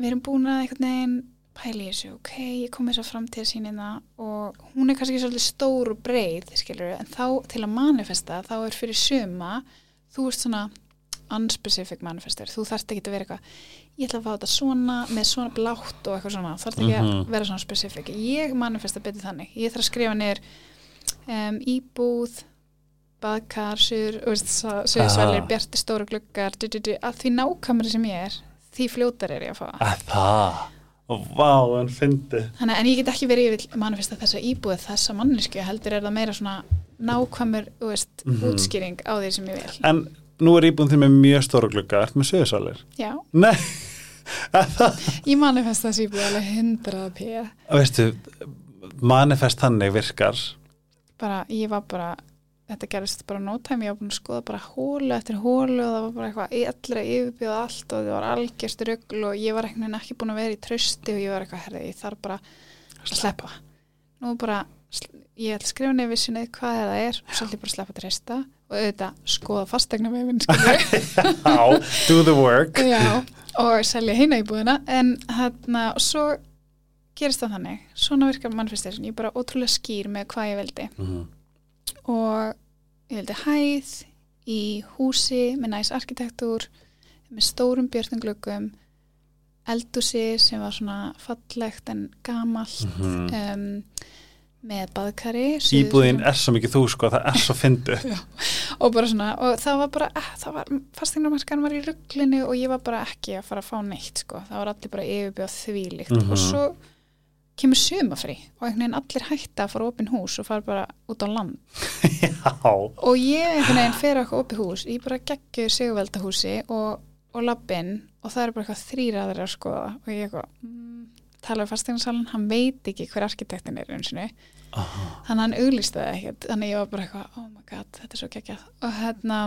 við erum búin að einhvern veginn pæla í þessu, ok, ég kom þess að framtíðsýnina og hún er kannski svolítið stór og breið, skilur en þá til að manifesta, þá er fyrir suma þú ert svona unspecific manifestor, þú þarft ekki að vera eitthvað ég ætla að fá þetta svona með svona blátt og eitthvað svona, þarft ekki Mhm. að vera svona specific. Ég manifesta betur þannig. Ég þarf að skrifa niður um, íbúð baðkar, sur, suðsvælir, Ah. bjarti stóru gluggar du, du, du, að því nákvæmri sem ég er því fljótar er ég að fá að það og vá, en fyndi Þannig, en ég get ekki verið ég vil manifesta þessa íbúð þessa mannesku, heldur er það meira svona nákvæmur, þú veist, Mhm. útskýring á því sem ég vil. en nú er íbúin þið með mjög stóra glugga ert með söðusalir Já, nei, að það ég manifesta þessi íbúð alveg hundrað p. veistu, manifest þannig virkar Bara, ég var bara, þetta gerist bara no time, ég var búin að skoða bara hólu eftir hólu og það var bara eitthvað allra yfirbjóð allt og það var algjörst rugl og ég var veginn ekki búin að vera í trösti og ég var eitthvað, herði, ég þarf bara að sleppa. Nú bara, ég ætla að skrifa nefnir vissinni hvað það er og svo ætla ég bara sleppa að treysta og auðvitað skoða fastegna með minn, skilur. já, do the work Já, og selja heina íbúðina en hérna, og svo gerist það þannig, svona virkar manifestation ég bara ótrúlega skýr með hvað ég veldi Mhm. Og ég veldi hæð í húsi með næs arkitektúr með stórum björnunglöggum eldúsi sem var svona fallegt en gamalt Mhm. um, með baðkari íbúðin er svo mikið þú sko, það er svo fyndi og bara svona, og það var bara eh, það var, fastegnamarkan var í rugglinu og ég var bara ekki að fara að fá neitt sko. það var allir bara yfirbjóð þvílíkt Mhm. og svo kemur sumafrí og einhvern veginn allir hætta að fara opin hús og fara bara út á land. Og ég einhvern veginn fer eitthvað opið hús ég bara geggju sigurveldahúsi og, og lappinn og það er bara eitthvað þrýraður að skoða og ég eitthvað mm, tala við fastegnasalinn, hann veit ekki hver arkitektin er eins og Aha. þannig að hann auglýsti það ekkert. Þannig ég var bara eitthvað, oh my god, þetta er svo geggjað. Og hérna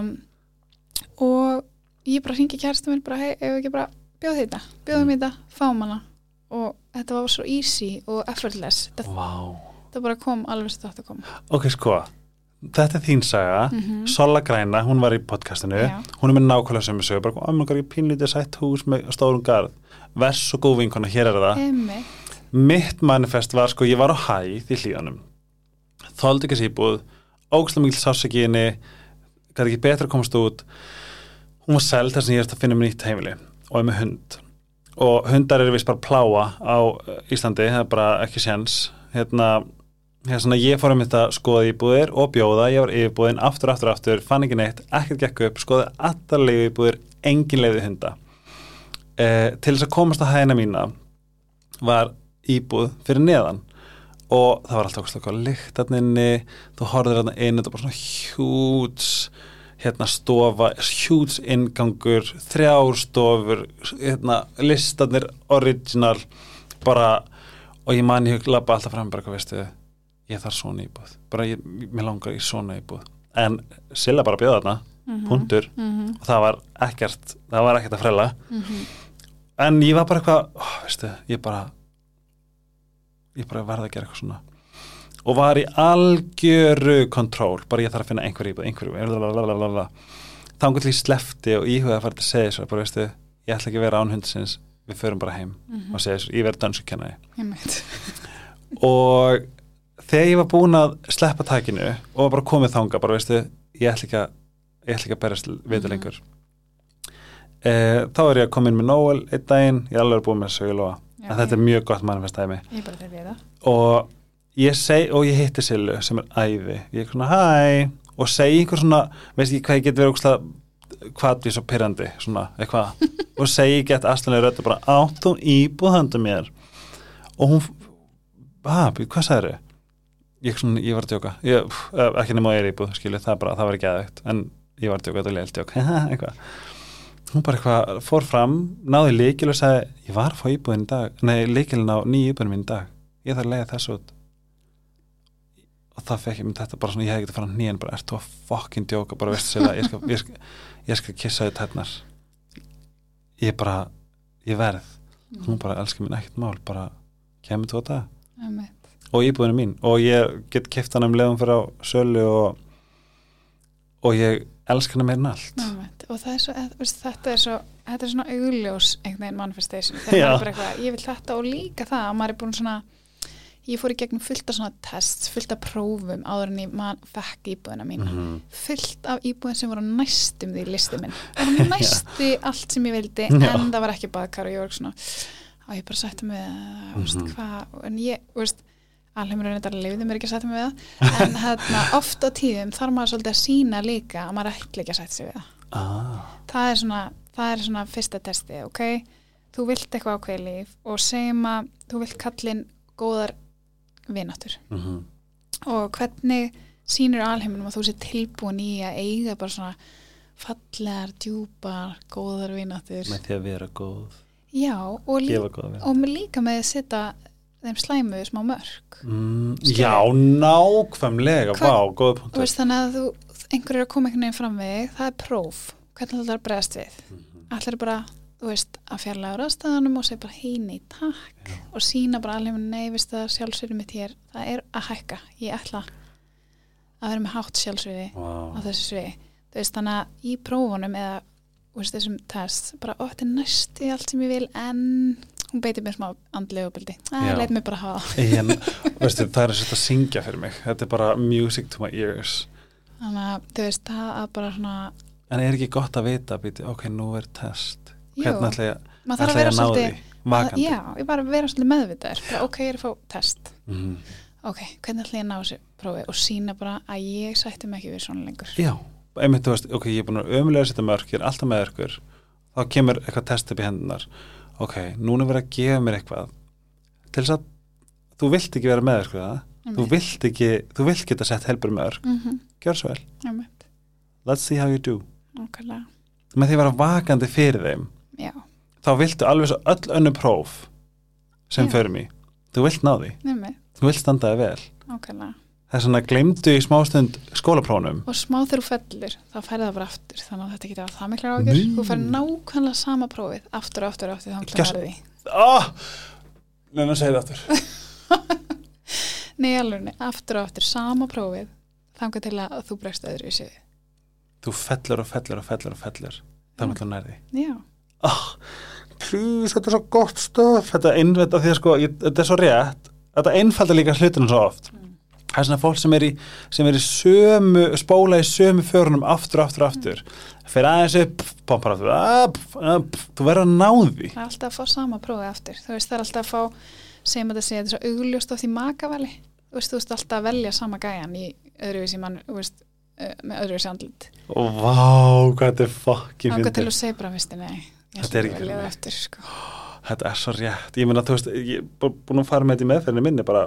og ég bara hringi kæristum minn bara, hei, ef ekki bara bjóð þetta, bjóðum Mm. þetta, fáum hana. Og þetta var svo easy og effortless. Þetta, Vá. þetta bara kom alveg sem þetta koma. Ok, sko, þetta er þín saga. Mm Sola Græna, hún var í podcastinu. Já. hún er með nákvæmlega sem við sögum bara, oh, ég pínlítið sætt hús með stórum garð. Vers og góð vinkona, hér er það. Einmitt. mitt manifest var sko, ég var á hæð í hlíðanum þóldi ekki síbúð ógslum mikil sásaki í henni gæti ekki betra að komast út. Hún var seld þess að ég er að finna mér nýtt heimili og er með hund og hundar eru vist bara pláa á Íslandi, það er bara ekki séns. Hérna, hérna ég fór um þetta skoða íbúðir og bjóða. Ég var yfirbúðin aftur, aftur, aftur, fann ekki neitt ekkert gekk upp, skoði allarlegu íbúðir engin leiði hunda. Eh, til þess að komast að hæðina mína var íbúð fyrir neðan. Og það var alltaf okkur slaka lyktarninni, þú horfður hérna inn þetta var bara svona hjúts hérna stofa, hjúts ingangur, þrjár stofur hérna listarnir original bara og ég man ég lappa alltaf fram bara hvað veistu ég þarf svona íbúð, bara ég, mér langar í svona íbúð, en Silla bara bjóða þarna, Mhm. punktur Mhm. og það var ekkert, það var ekkert að frela Mhm. en ég var bara eitthvað ó, veistu, ég bara ég bara verði að gera eitthvað svona og var í algjöru kontról, bara ég þarf að finna einhver íbúð einhver þá einhvern veginn slefti og íhuga að fara til að segja svo bara veistu, ég ætla ekki að vera án hundsins við förum bara heim Mhm. og segja svo, ég verði dansukennari Einmitt. og þegar ég var búin að sleppa takinu og bara komið þanga bara veistu, ég ætla ekki að ég ætla ekki að berast við Mhm. lengur. E, þá er ég að koma inn með Noel einn daginn, ég er alveg búin með en þetta er mjög gott Ég það. Og ég seg, og ég hitti Sillu sem er æði, ég er svona hæ og segi einhver svona, veist ekki hvað ég get verið ógslag hvað við svo pyrrandi svona, eitthvað, og segi gett aðstæðanlega rödd og bara, áttu íbúð handa mér? Og hún býð, hvað sagði ég, svona, ég var að djóka. Ég, pff, ekki nema að ég er íbúð, skilu, það, bara, það var ekki aðeitt en ég var að djóka, þetta er leilt djók eitthvað. Hún bara eitthvað fór fram, náði líkil og sagði ég var að fá íbúðin í dag, nei líkilin á nýju íbúðin minn í dag, ég þarf að leiða þessu út og það fekk ég með þetta bara svona, ég hef ekki að fara nýjan bara, ert þú að fokkin djóka, bara veistu sér ég skal, ég skal, ég skal kissa þið tætnar ég bara ég verð, hún bara elskar mín ekkert mál, bara kemur þú á það Einmitt. og íbúðinu mín. Og ég get keft hann um leiðum fyrir á sölu og og ég elskar hana meira en allt. Einmitt. og er svo, veist, þetta er svo þetta er svona augljós einhvern veginn manifestation. Maður er bara eitthvað, ég vil þetta og líka það að maður er búin svona ég fór í gegnum fullt af svona tests fullt af prófum áður en ég man, fekk íbúðina mín Mhm. fullt af íbúðin sem voru næstum því listi minn. Það var næstu allt sem ég vildi Já. en það var ekki baðkar og ég var svona og ég bara sætti mig við mm Mhm. hvað, en ég, veist alheimurinn þetta leiði mér ekki að sætta mig við það. En hérna, oft á tíðum þarf maður svolítið að sína líka að maður ætla ekki að sætta sig við það. Ah, það er svona, það er svona fyrsta testi, ok? Þú vilt eitthvað ákveði líf og segjum að þú vilt kallin góðar vináttur. Mm og hvernig sýnir alheiminum að þú sé tilbúin í að eiga bara svona fallegar, djúpar, góðar vináttur? Með því að vera góð. Já, og, góða og líka með að setja þeim slæmu smá mörg mm, já, nákvæmlega Hvað- vá, veist þannig að þú, einhver er að koma einhvern veginn fram við það er próf. Hvernig þetta er að bregðast við? Mhm. allir bara, þú veist, að fjarlæga ráðstæðanum og segja bara hei, nei, takk. Já. og sína bara alveg, nei, veist það sjálfsverið mitt hér, það er að hækka. Ég ætla að vera með hátt sjálfsverið á Vá. þessu sviði. Þú veist, þannig að í prófunum eða þú veist, þessum test, bara, ó, þetta er næstu allt sem ég vil, en hún beitir mér smá andlega uppbildi, Já. það leit mér bara hafa en, veistu, það er að setja að syngja fyrir mig. Þetta er bara music to my ears. Þannig að, þú veist, það að bara svona en er ekki gott að vita, býti, ok, nú er test hvernig ætla ég, að að ná því? Vakandi. Já, ég bara vera svolítið meðvitaður. Ok, ég er að fá test. Mhm. ok, hvernig ætla ég að ná þessu prófi? Og sína bara að ég sætti mig ekki við svona lengur. Já, einmitt, þú veist, ok, ég er búin að ömulega setja mörk, ég er alltaf með örkur þá kemur eitthvað test upp í hendunar ok, núna er verið að gefa mér eitthvað. Til þess að þú vilt ekki vera með örkur það þú vilt ekki, þú vilt geta sett helbur með örk mm -hmm. gjör svo vel, let's see how you do. Nákvæmlega, með því að vera vakandi fyrir þeim já, þá viltu alveg svo öll önnu próf sem Já. förum í. Þú vilt ná því, nefnir, þú vilt standa þig vel. Nákvæmlega. Það er svona glemdu í smástund skólaprónum og smá þegar þú fellur þá færði það bara aftur þannig að þetta getur að það mikla ágjör Nei. þú færði nákvæmlega sama prófið aftur og aftur og aftur þannig að Gjörðu- verði ah! Neina, segið aftur. Nei alveg, nei, aftur og aftur sama prófið þannig til að þú bregst öðru í sig Þú fellur og fellur og fellur og fellur Það er alltaf nærði já, ah, Please, þetta er svo gott stöf Þetta er einveit af því að sko ég, Þetta er svo rétt. Þetta einfaldar líka hlutinu svo oft. Það er svona fólk sem er í, sem er í sömu, spóla í sömu förunum aftur, aftur, aftur. Fyrir aðeins upp, pompar aftur, upp, upp, þú verður að ná því. það er alltaf að fá sama prófið aftur. Þú veist það er alltaf að fá sem að það sé þetta er svo augljóst á því makavali. Þú veist þú veist alltaf að velja sama gæjan í öðruvísi mann, þú veist uh, með öðruvísi andlit. Og vá, hvað þetta er fucking Þannig til að segja bara, veistu, nei Þetta er það eftir, sko. Þetta er svo rétt. Ég meina, þú veist, ég er bú- búin að fara með þetta í meðferðinu minni bara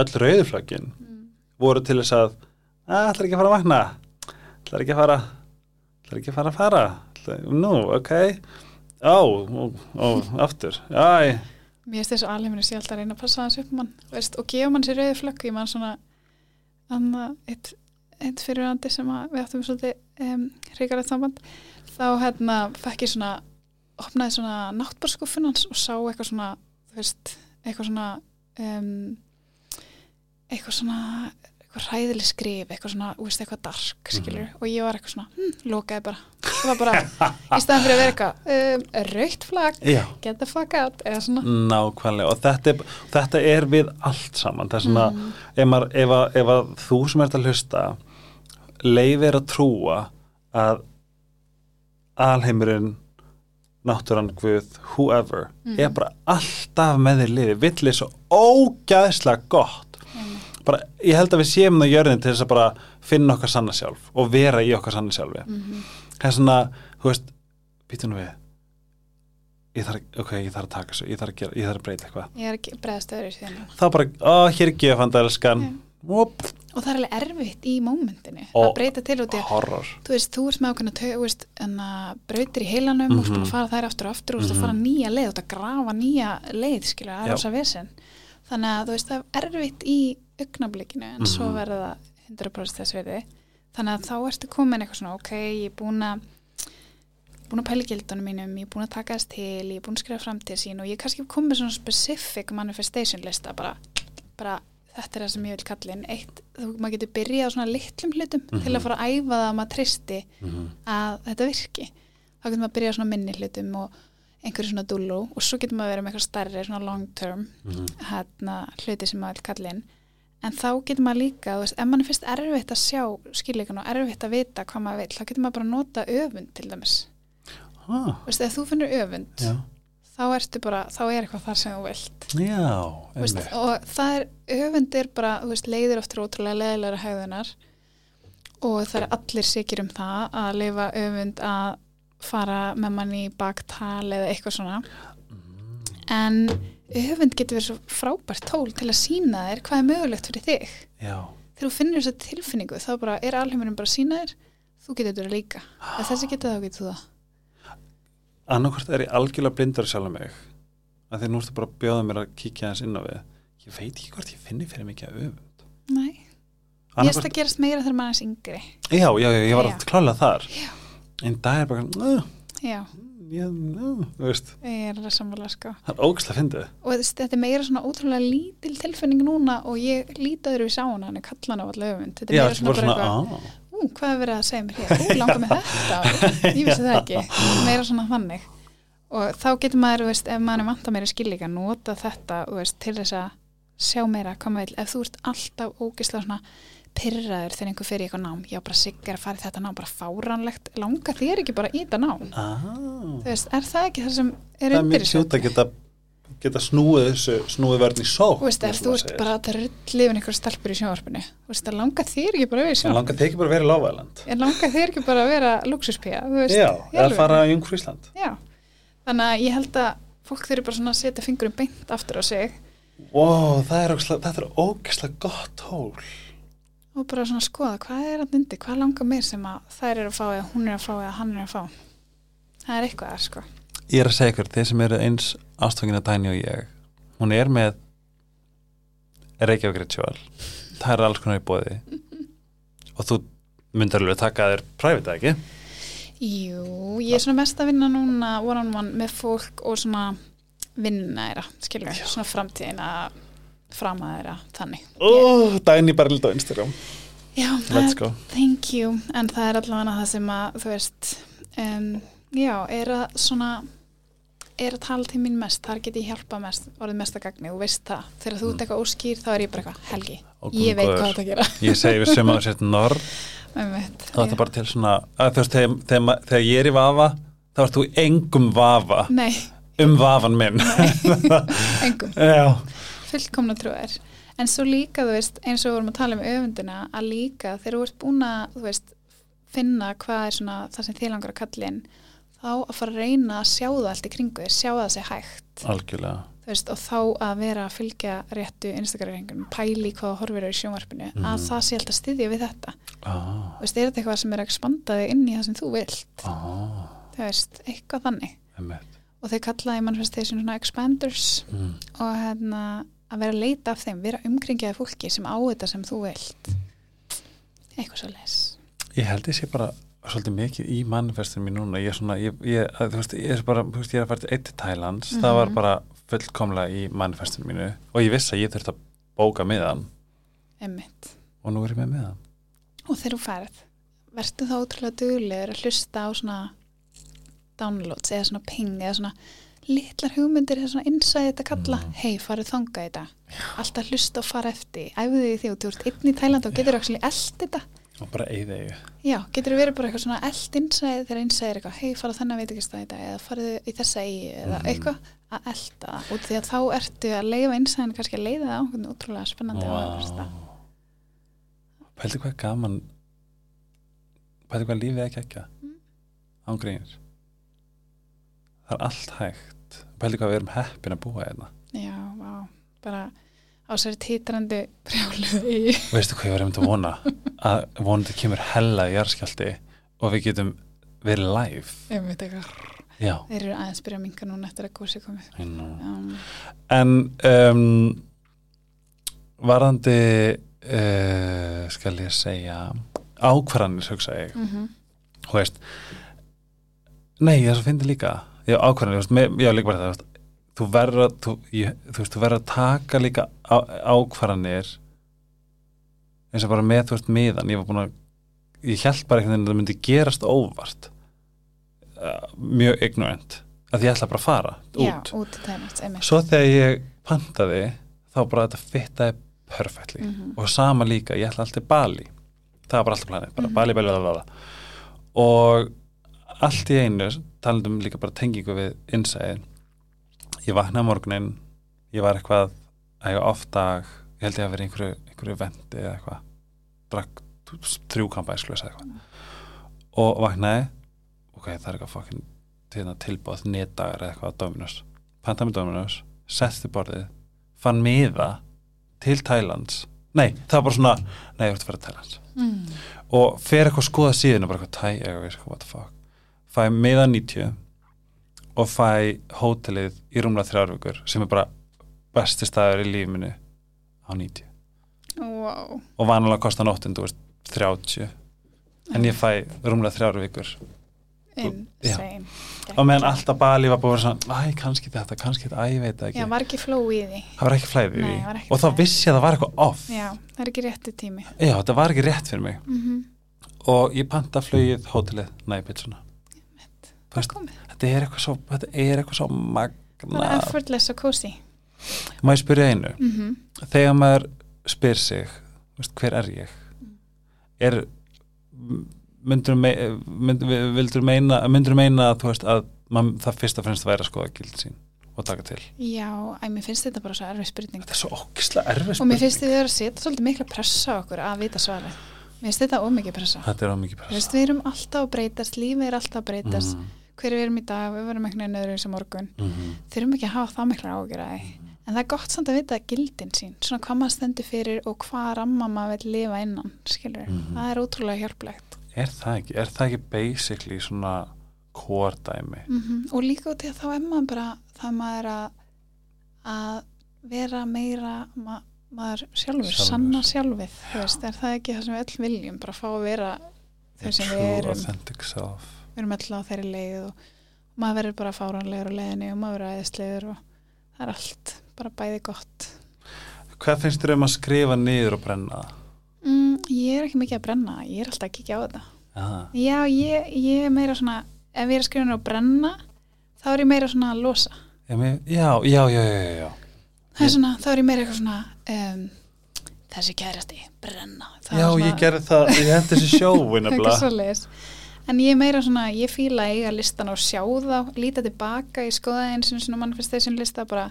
öll rauðuflöggin voru til þess að að, ætlar ekki að fara að vakna? Ætlar ekki að fara ætlar ekki að fara að fara? Ætlar, nú, ok. Ó, ó, ó, aftur. Æ, Mér finnst þessu alheiminu sé alltaf að reyna að passa þessu upp um mann veist, og gefa mann sér rauði flögg ég mann svona anna, eitt, eitt fyrirandi sem að við áttum svolítið um, hrikalegt samband þá hérna fekk ég svona opnaði svona náttbárskúffun hans og sá eitthvað svona veist, eitthvað svona um, eitthvað svona eitthvað hræðileg skrif, eitthvað svona veist, eitthvað dark, skilur og ég var eitthvað svona, hm, lokaði bara. Það var bara, í staðan fyrir að vera eitthvað um, raukt flagg, get the fuck out eða svona. Nákvæmlega og þetta er, þetta er við allt saman. Það er svona, Mm. ef, maður, ef, að, ef að þú sem ert að hlusta leifir að trúa að alheimurinn náttúran guð, whoever Mm. er bara alltaf með þér liði. Villið svo ógæðslega gott. Bara, ég held að við séum það jörðin til þess að bara finna okkar sanna sjálf og vera í okkar sanna sjálfi. Mhm. það er svona, þú veist býtum við. Ég þarf, ok, ég þarf að taka þessu, ég þarf að, gera, ég þarf að breyta eitthvað. Þá bara, ó, hér er gefandælskan og og það er alveg erfitt í mómentinu Og- að breyta til út í að horror þú veist, þú ert með þú veist, en að brautir í heilanum og þú ert búin að fara þær aftur og aftur og þú ert Mhm. að fara nýja leið, þú ert að grafa nýja leið, það Já. er rosa vesen þannig að þú veist, það er erfitt í augnablikinu, en svo Mhm. verður það 100% þess verði þannig að þá ertu komin eitthvað svona, ok, ég er búin að búin að pæla í gildunum mínum, ég er búin að taka þess til, ég er búin að skrifa framtíð sín og ég er kannski komið svona specific manifestation lista bara, bara þetta er það sem ég vil kalla inn. Eitt, þú, maður getur byrjað á svona litlum hlutum til að fara að æfa það að maður tristi að þetta virki. Þá getur maður að byrja á svona minni hlutum og einhverju svona dúlú og svo getur maður að vera með eitthvað stærri svona long term hérna, hluti sem maður vil kalla inn. En þá getur maður líka, þú veist, ef mann finnst erfitt að sjá skilleikan og erfitt að vita hvað maður vil, þá getur maður bara nota öfund til dæmis, ah, þú veist, ef þú finnur öfund já, þá ertu bara, þá er eitthvað þar sem þú vilt. Já veist, og það er, öfund er bara þú veist, leiðir oftur ótrúlega leðilega hegðunar og það er allir sikir um það að leifa öfund að fara með manni í baktal eða eitthvað svona. En öfund getur verið svo frábært tól til að sína þér hvað er mögulegt fyrir þig. Já, þegar þú finnur þessa tilfinningu þá bara er alheimurinn bara að sína þér þú getur þetta líka. Ef þessi getur þá getur þú það annarkvort er ég algjörlega blindur sjálf mig að því nú ertu bara að bjóða mér að kíkja hans inn á við. Ég veit ekki hvort ég finni fyrir mikið af öfund. Nei, ég veist að gerast meira þegar maður er yngri. Já, já, já, ég var Já. að klála þar. Já. en það er bara uh, já, já, uh, þú veist, ég er að samvala sko. Það er ógæslega fyndið. Og þess- þetta er meira svona ótrúlega lítil tilfinning núna og ég lítaður við sá hana en ég kalla hana á allavega öfund. Þetta er já, meira svona svona, á ú, hvað er verið að segja mér hér, ú, langar með þetta ég vissi það ekki, meira svona þannig. Og þá getur maður, veist, ef maður er vant að meira skilíka, nota þetta veist, til þess að sjá meira hvað maður vil, ef þú ert alltaf ógislega svona pyrraður þegar einhver fyrir eitthvað nám já, bara siggar að fara þetta nám, bara fáránlegt. Langar þér ekki bara í þetta nám? Ah. þú veist, er það ekki það sem er það er undir mjög þessu? sjút að geta geta snúið þessu, snúið verðin í sók Þú veist, ef þú ert bara að rullifin einhver stelpur í sjónvarpinu, þú veist, það langar þér ekki bara að vera í en sjón. langar þið ekki bara að vera í Lávæland En langar þér ekki bara að vera veist. já, eða fara í Jungfrú Ísland Já, þannig að ég held að fólk þurfi bara svona að setja fingurum beint aftur á sig wow, það er ógæslega, er gott tól og bara svona skoða hvað er að myndi, hvað langar mér sem að þær eru að fá eða hún er að fá eða hann er að fá. Það er eitthvað þar, sko. Ég er að segja ykkur, þeir sem eru eins ástöngin að dæni og ég hún er með Reykjavík Ritual. Það er alls konar í bóði og þú myndir alveg taka þér private, ekki? Jú, ég er svona mest að vinna núna one on one með fólk og svona vinna þeirra, við, svona framtíðina fram að þeirra, þannig. Oh, Dæni bara lítið á Instagram. Já, go. thank you, en það er allavega það sem að, þú veist, um, já, er að svona, er að tala til mín mest, þar get ég hjálpa mest, orðið mest að gagni, þú veist það. Þegar þú ert eitthvað óskýr, þá er ég bara eitthvað, helgi, Og ég veit hvað þetta gera. Ég segi við sem að norr Einmitt, þá er þetta bara til svona þegar, þegar, þegar ég er í vafa þá ert þú engum vafa Nei, um vafan minn. Engum. Fullkomna trúar en svo líka þú veist eins og við vorum að tala um öfundina að líka þegar þú ert búin að veist finna hvað er svona það sem þið langar að kalla inn þá að fara að reyna að sjá það allt í kringu þér, sjá það sér hægt. Veist og þá að vera að fylgja réttu Instagram-reyngunum, pæli hvað horfir er í sjónvarpinu, Mhm. að það sé alltaf styðja við þetta, ah, veist, er þetta eitthvað sem er að expanda þig inn í það sem þú vilt? Ah, þú veist, eitthvað þannig. Einmitt. og þeir kallaði manifestation svona expanders mm. og hérna að vera að leita af þeim, vera umkringjaði fólki sem á þetta sem þú vilt. Eitthvað svo les Ég held sé bara svolítið mikið í manifestinu mín núna. Ég er svona, ég, ég, þú veist, ég er bara þú veist, ég er að fara til eitt til Thailands. Það var Mhm. bara fullkomlega í manifestinu mínu. Og ég vissi að ég þurfti að bóka miðan emmitt og nú er ég með miðan og þegar þú ferð, verður þá ótrúlega duglegur að hlusta á svona downloads eða svona ping eða svona litlar hugmyndir eða svona insight að kalla, Mm. hei farið þangað í dag. Alltaf hlusta og fara eftir. Æfðu því því og þú ert einn í Þæland og getur actually eld þetta og bara eigði ég Já, getur verið bara eitthvað svona eld innsæði þegar innsæði er eitthvað, hei, fara þennan veit ekki stæði eða farið í þessa í eða Mhm. eitthvað að elda út því að þá ertu að leifa innsæðin kannski að leiða það á einhvern útrúlega spennandi og áherslu. Pældi hvað gaman? Pældi hvað lífið ekki ekki Mm. án grínir Það er allt hægt. Pældi hvað við erum heppin að búa hérna. Já, vá, bara á sér títrandi brjálu í Veistu hvað ég var einmitt að vona að vonandi kemur hella í jarðskjálti og við getum verið live um veit eitthvað. Þeir eru aðeins byrja að minka núna eftir að gósi komið. I know. Um, En um, varðandi uh, skal ég segja ákvarðanir hugsa ég mm -hmm. þú veist nei, ég er svo fyndi líka ég ákvarðanir, ég líka bara það þú verður að þú, þú þú verður að taka líka á, ákvarðanir eins og bara með, þú veist, miðan ég var búin að, ég held bara einhvern veginn að það myndi gerast óvart uh, mjög ignorant að ég ætla bara að fara Já, út. út í tæmast, svo þegar ég pantaði þá bara þetta fittaði perfectly. Mhm. og sama líka, ég ætla alltaf Bali. Það var bara alltaf planið, bara Mhm. Bali, Bali, Bali, Bali. Og allt í einu talandum líka bara tengingu við innsæðin ég vaknaði morgunin ég var eitthvað að ég oft dag ég held ég að vera einhverju, einhverju eventi eða eitthvað. Drakk þrjúkampa eitthvað. Og vaknaði ok, það er eitthvað fokkin hérna, tilbúð netdagar eða eitthvað Dominus pantaði með Dominus, setti borðið fann miða til Thailands nei, það var bara svona nei, ég ætti að fara til Thailands Mm. og fer eitthvað að skoða síðan og bara eitthvað Thai, eitthvað, eitthvað, what the fuck. Fæ miða 90 og fæ hótelið í rúmlega þrjárvíkur sem er bara besti staður í lífminu á 90 Wow. og vanalega kostar nóttin, þú veist, 30 en ég fæ rúmlega þrjárvíkur Insane. og meðan alltaf Bali var búin svona æ, kannski þetta, kannski þetta, æ, ég veit ekki Já, var ekki fló í því. það var ekki flæðið í Nei, því var ekki og þá flæði. vissi ég að það var eitthvað off Já, það er ekki rétti tími. já, þetta var ekki rétt fyrir mig Mm og ég panta flugið hótelið næpitsuna Það veist, komið. Þetta er eitthvað svo, þetta er eitthvað svo magna effortless og cozy. má ég spyrja einu Mm -hmm. þegar maður spyr sig veist, hver er ég er myndur mynd, meina myndur meina að veist að man, það fyrst og fremst væri að skoða gild sín og taka til Já, æ, mér finnst þetta bara svo erfið spurning. þetta er svo ógislega erfið Og mér finnst vera að setja svolítið mikla pressa á okkur að vita svarið. Mér finnst þetta ómikið pressa. þetta er á mikið Þú pressa veist, við erum alltaf að breytast, lífið er alltaf að breytast. Mhm, Hver við erum í dag, við verum einhvern veginn öðru eins og morgun. mhm. Þurfum ekki að hafa það mikla ágjur að því. En það er gott samt að vita gildin sín, svona hvað maður stendur fyrir og hvað ramma maður vil lifa innan, skilur. Mhm. Það er ótrúlega hjálplegt. er það ekki, er það ekki basically svona kórdæmi Mm Og líka út í að þá er maður bara, það maður að, að vera meira, ma, maður sjálfur, Sjálfur. sanna sjálfið þú veist, er það ekki það sem við öll viljum bara fá að vera þau sem við erum authentic self við erum öll á þeirri leið og maður verður bara fáránlegur á leiðinni og maður verður æðislegur og það er allt bara bæði gott Hvað finnst þér um að skrifa niður og brenna það? mm, ég er ekki mikið að brenna, ég er alltaf að kíkja á þetta Aha. já, ég, ég er meira svona ef ég er að skrifa niður og brenna þá er ég meira svona að losa Já, já, já, já, já, já. það er svona, þá er ég meira eitthvað svona um, þessi kærasti, brenna Það Já, svona- ég gerði það, ég hendi þessi sjóin eitthvað svoleiðis en ég er meira svona, ég fíla að eiga listan og sjá þá, líta tilbaka ég skoða einu sinni svona manifestation lista bara,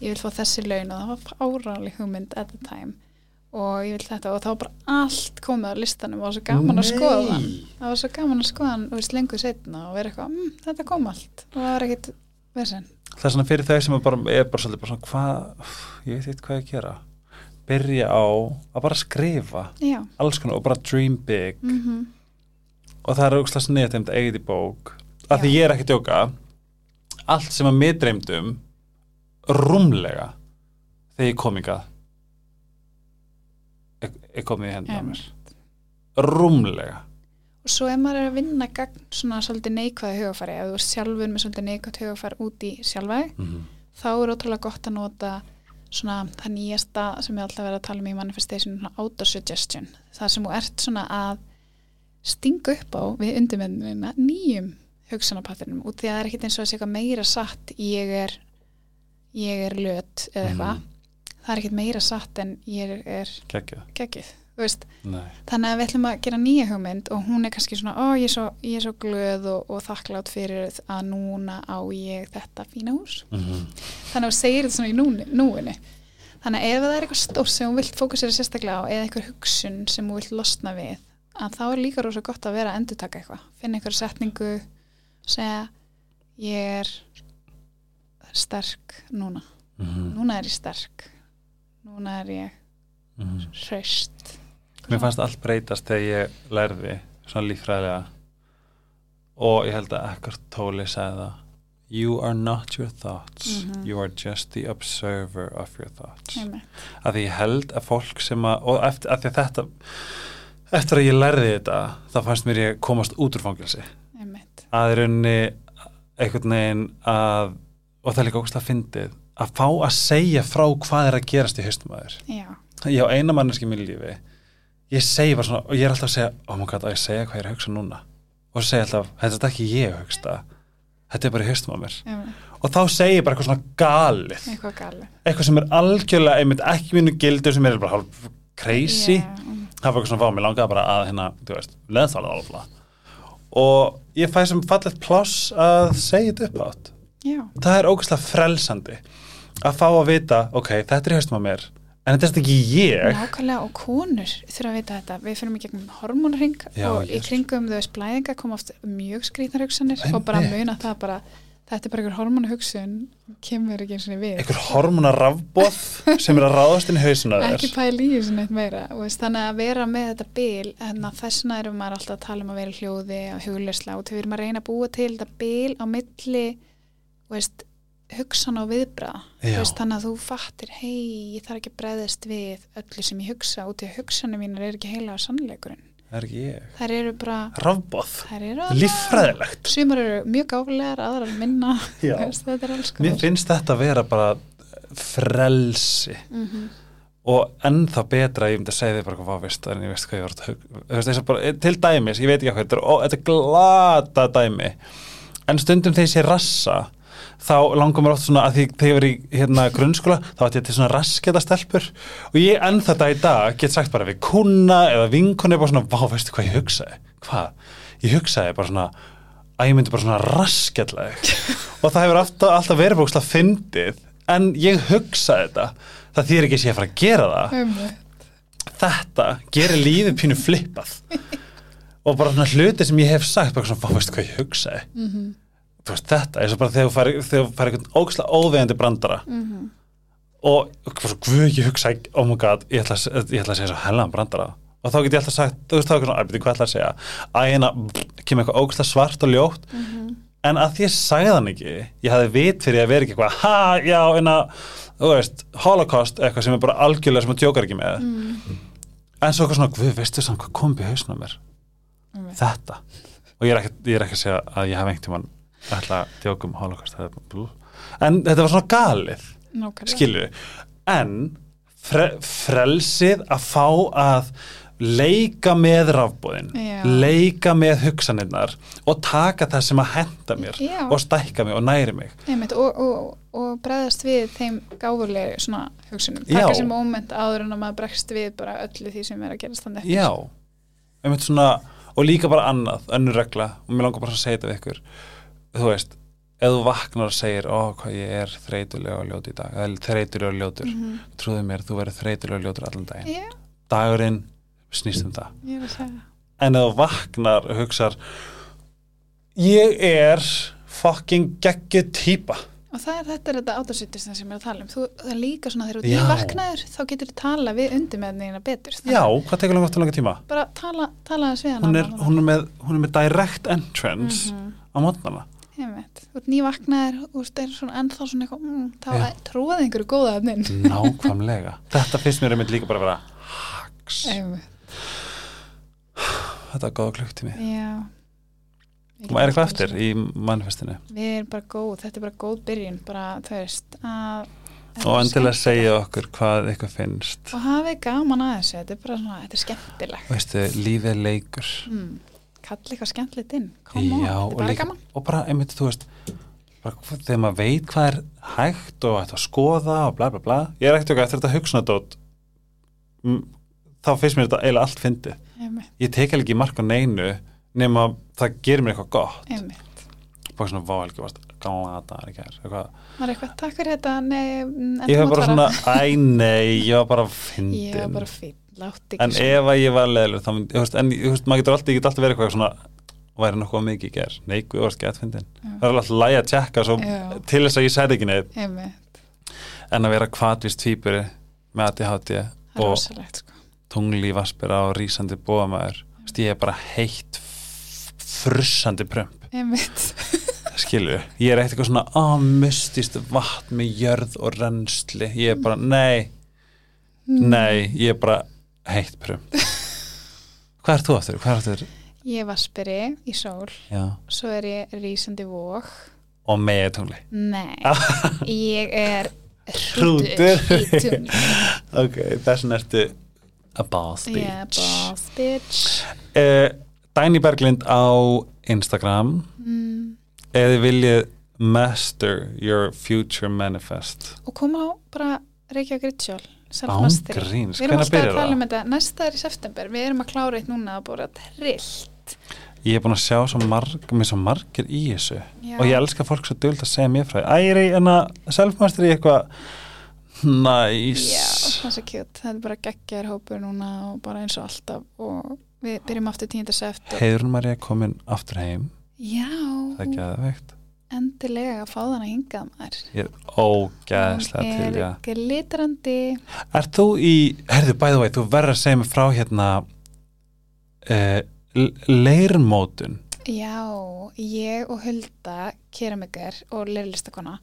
ég vil fá þessi laun og það var áráli hugmynd at the time. Og ég vil þetta og þá bara allt komið á listanum og það var svo gaman að skoða það það var svo gaman að skoða hann, þú veist, lengur setna og vera eitthvað, mm, þetta kom allt. Og það var ekkit verðsinn Það er svona fyrir þau sem er bara, er bara svolítið bara svona, hvað, ég veit eitthvað að gera. Byrja á að bara skrifa já, alls konar og bara dream big. Mm og það er auðvitað snið að eigið í bók. Af því ég er ekki að djóka. Allt sem að mig dreymdum rúmlega þegar ég kom ykkar ég, kom í hendina á Em. mér rúmlega. Og svo ef maður er að vinna gagn svona svolítið neikvæði hugafæri ef þú ert sjálfur með svolítið neikvæði hugafæri út í sjálfæði mm -hmm. þá er ótrúlega gott að nota svona það nýjasta sem ég alltaf verið að tala um í manifestation, svona autosuggestion. Það sem þú ert svona að stinga upp á við undirmennina nýjum hugsanapattinum út því að það er ekkit eins og að eitthvað meira satt ég er ég er löt eða eitthvað. Það er ekkit meira satt en ég er geggið, þannig að við ætlum að gera nýja hugmynd og hún er kannski svona, ó ég er svo, ég er svo glöð og, og þakklátt fyrir að núna á ég þetta fína hús. Mm -hmm. þannig að þú segir þetta svona í núni, núinu. Þannig að ef það er eitthvað stórt sem þú vilt fókusera sérstaklega á eða eitthvað hugsun sem þú vilt losna við að þá er líka rosa gott að vera að endurtaka eitthvað. Finna eitthvað setningu og segja ég er sterk núna. Núna er ég sterk. Núna er ég hraust. Mér fannst allt breytast þegar ég lærði svona líffræðilega. Og ég held að ekkert tóli sagði það You are not your thoughts. Mhm. You are just the observer of your thoughts. Einmitt. að ég held að fólk sem að og eftir að þetta eftir að ég lærði þetta þá fannst mér ég komast út úr fangilsi að í rauninni einhvern veginn að og það er líka ógustlega fyndið að fá að segja frá hvað er að gerast í haustum að þér. Já, ég á eina manneski mínu lífi ég segi bara svona og ég er alltaf að segja oh my god, að ég segja hvað ég er að hugsa núna? Og segi ég alltaf, þetta er ekki ég að hugsta þetta er bara í haustum á mér. Einmitt. og þá segi ég bara eitthvað svona galið. Eitthvað gali eitthvað sem er algjörlega einmitt ekki mínu gildur sem er bara hálf crazy. Mm. það var eitthvað svona fá, mér langaði bara að hérna, þú veist, leðþála alveg. Og ég fæ sem fallet pláss að segja þetta upp átt já, það er ógæslega frelsandi að fá að vita, ok, þetta er haustum á mér en þetta er ekki ég. Nákvæmlega og konur þurfa að vita þetta, við fyrir í gegnum hormónring Já, og í kringum þau veist blæðinga koma oft mjög skrýtnar hugsanir og bara muna það bara þetta er bara einhver hormónu hugsun kemur ekki eins og við einhver hormona rafbóð sem er að ráðast inn í hausuna ekki þér. Pæl í þessu neitt meira og veist, þannig að vera með þetta bil en þessna erum maður alltaf að tala um að vera hljóði og hugleysla og við erum að reyna að búa til þetta bil á milli veist, hugsan og viðbra veist, þannig að þú fattir hei, ég þarf ekki að breyðast við öllu sem ég hugsa út í að hugsanum mínar er ekki heila á sannleikurinn það er ekki ég. Þær eru bara rafbóð, þær eru að líffræðilegt. Sumar eru mjög gáflegar, aðrar minna. Já. þetta er alls mér konar finnst þetta að vera bara frelsi. Mm -hmm. og ennþá betra ég myndi að segja þig bara hvað veist en ég veist hvað ég að bara, til dæmis, ég veit ekki hvað er, þetta er glata dæmi en stundum þegar ég sé rassa þá langar mér oft svona að því þegar ég var í hérna, grunnskóla þá ætti ég til svona rasketa stelpur. Og ég ennþá þetta í dag get sagt bara við kuna eða vinkuna bara svona, vá, veistu hvað ég hugsaði? Hvað, ég hugsaði bara svona að ég myndi bara svona rasketla þig. Og það hefur alltaf, alltaf verið bókslega fyndið en ég hugsaði þetta. Það þýr ekki að að fara að gera það. Einmitt. þetta gerir lífið pínu flippað. Og bara svona hluti sem ég hef sagt bara svona, hvað veistu hvað ég hugsaði? Mhm. þú veist þetta, eins og bara þegar þú fari, fari einhvern ógæslega óvegandi brandara. Mhm. og hvað svo, guð, ég hugsaði oh my god, ég ætla, ég ætla að segja svo hellan brandara. Og þá get ég alltaf sagt, þú veist þá er eitthvað svona, að byrja hvað ætla að segja? Að hérna, kemur eitthvað ógæslega svart og ljótt. Mhm. en að því ég sagði hann ekki ég hafði vit fyrir að vera ekki eitthvað ha, já, en að, þú veist holocaust, eitthvað sem er bara algjörlega sem að djókar ekki með. Mm. en svo eitthvað svona, guð, veistu samt hvað kom í hausnum mér? Þetta. Og ég er ekki, ég er ekki að segja að ég hef einhvern tímann um er bara blú. en þetta var svona galið skilur en fre, frelsið að fá að leika með rafbóðin Já. leika með hugsanirnar og taka það sem að henda mér Já. og stækka mig og næri mig Einmitt, og, og, og bregðast við þeim gáfulegu svona hugsunum Já. taka sem moment áður en að maður bregst við bara öllu því sem er að gerast þannig já einmitt svona, og líka bara annað önnur regla, og mér langar bara að segja þetta við ykkur þú veist, ef þú vaknar og segir, ó hvað ég er þreytulega og ljót í dag, eða þreytulega og ljótur. Mhm. trúðu mér, þú verður þreytulega ljótur allan daginn. Já, dagurinn snýst um það. En ef þú vaknar og hugsar ég er fucking geggju típa og það er þetta þetta átasýttisna sem ég er að tala um. Þú, það er líka svona þegar þú vaknaður þá getur þú tala við undir með þína betur já, hvað tekur langt og langa tíma? bara tala, tala þess við hann hún er, hún er, með, er með direct entrance Mhm. á mótnana. Einmitt. Þú ert nývaknaður og er svona ennþá svona eitthvað mm, þá Já. trúaði einhverju góða efnin. Nákvæmlega. Þetta finnst mér einmitt líka bara að vera hacks Einmitt. þetta er góða klukktími Já. Og er eitthvað eftir í manifestinu. Við erum bara góð, þetta er bara góð byrjun bara, þú veist að, og endilega segja okkur hvað eitthvað finnst. Og hafið gaman að þessu þetta er bara svona, þetta er skemmtilegt. Veistu, lífið leikur. Mm. Kalla eitthvað skemmtilegt inn. Já, þetta og er bara líka- gaman. og bara einmitt, þú veist bara, þegar maður veit hvað er hægt og hægt að skoða og bla bla bla. Ég er ekkert okkar eftir þetta hugsunadót þá finnst mér þetta eiginlega allt einmitt, ég tek alveg ekki mark á neinu nema það gerir mér eitthvað gott. Einmitt. Bara svona váhelgi varst glata eitthvað. var eitthvað, takk fyrir þetta nei, ég endum bara svona, æ nei ég var bara ég var fyndin bara fín, en ef að ég var leðileg þá þú veist, en þú veist, maður getur alltaf, ég get alltaf verið eitthvað svona væri nokkuð mikið í ger, nei, guð varst gett fyndin Já. það er alltaf lægi að tjekka svo, til þess að ég sæti ekki neitt. En að vera kvatvist tvíburi með ADHD og sko. tungli vaspera og rísandi bóðamæður Vist, ég er bara heitt frussandi prömp skilur, ég er eitt eitthvað svona á, mystist vatn með jörð og rennsli, ég er bara, nei. Nei, ég er bara heitt prömp hvað er þú aftur, hvað er aftur? Ég var spyri í sól. Já, svo er ég rísandi vóg og með tungli nei, ég er Hrútur. í tungli. Ok, þess vegna ertu a boss bitch. yeah, boss bitch. Uh, Dæni Berglind á Instagram. Mm. eða viljið master your future manifest? Og koma á bara Reykjavík Ritual án self-mastery. gríns, við erum hvernig að byrjar tala það? um þetta. Næsta er í september, við erum að klára eitt núna að bóra trillt. Ég er búin að sjá svo marg, mér svo margir í þessu. Já. og ég elska fólk svo dult að segja mér frá því. Æ, ég er í enna self-mastery eitthvað. Næs Já, það er svo kjút, það er bara geggjar hópur núna og bara eins og alltaf. Og við byrjum aftur 10. sept og... Heiðrun Marja komin aftur heim. Já, það er geðveikt endilega að fá þann að hingað maður. Ég er ógeðslega Hún til, já. er glitrandi. Er þú í, herðu, by the way, þú verður að segja mig frá hérna uh, leirmótun. Já, ég og Hulda keramikar og leirlistakona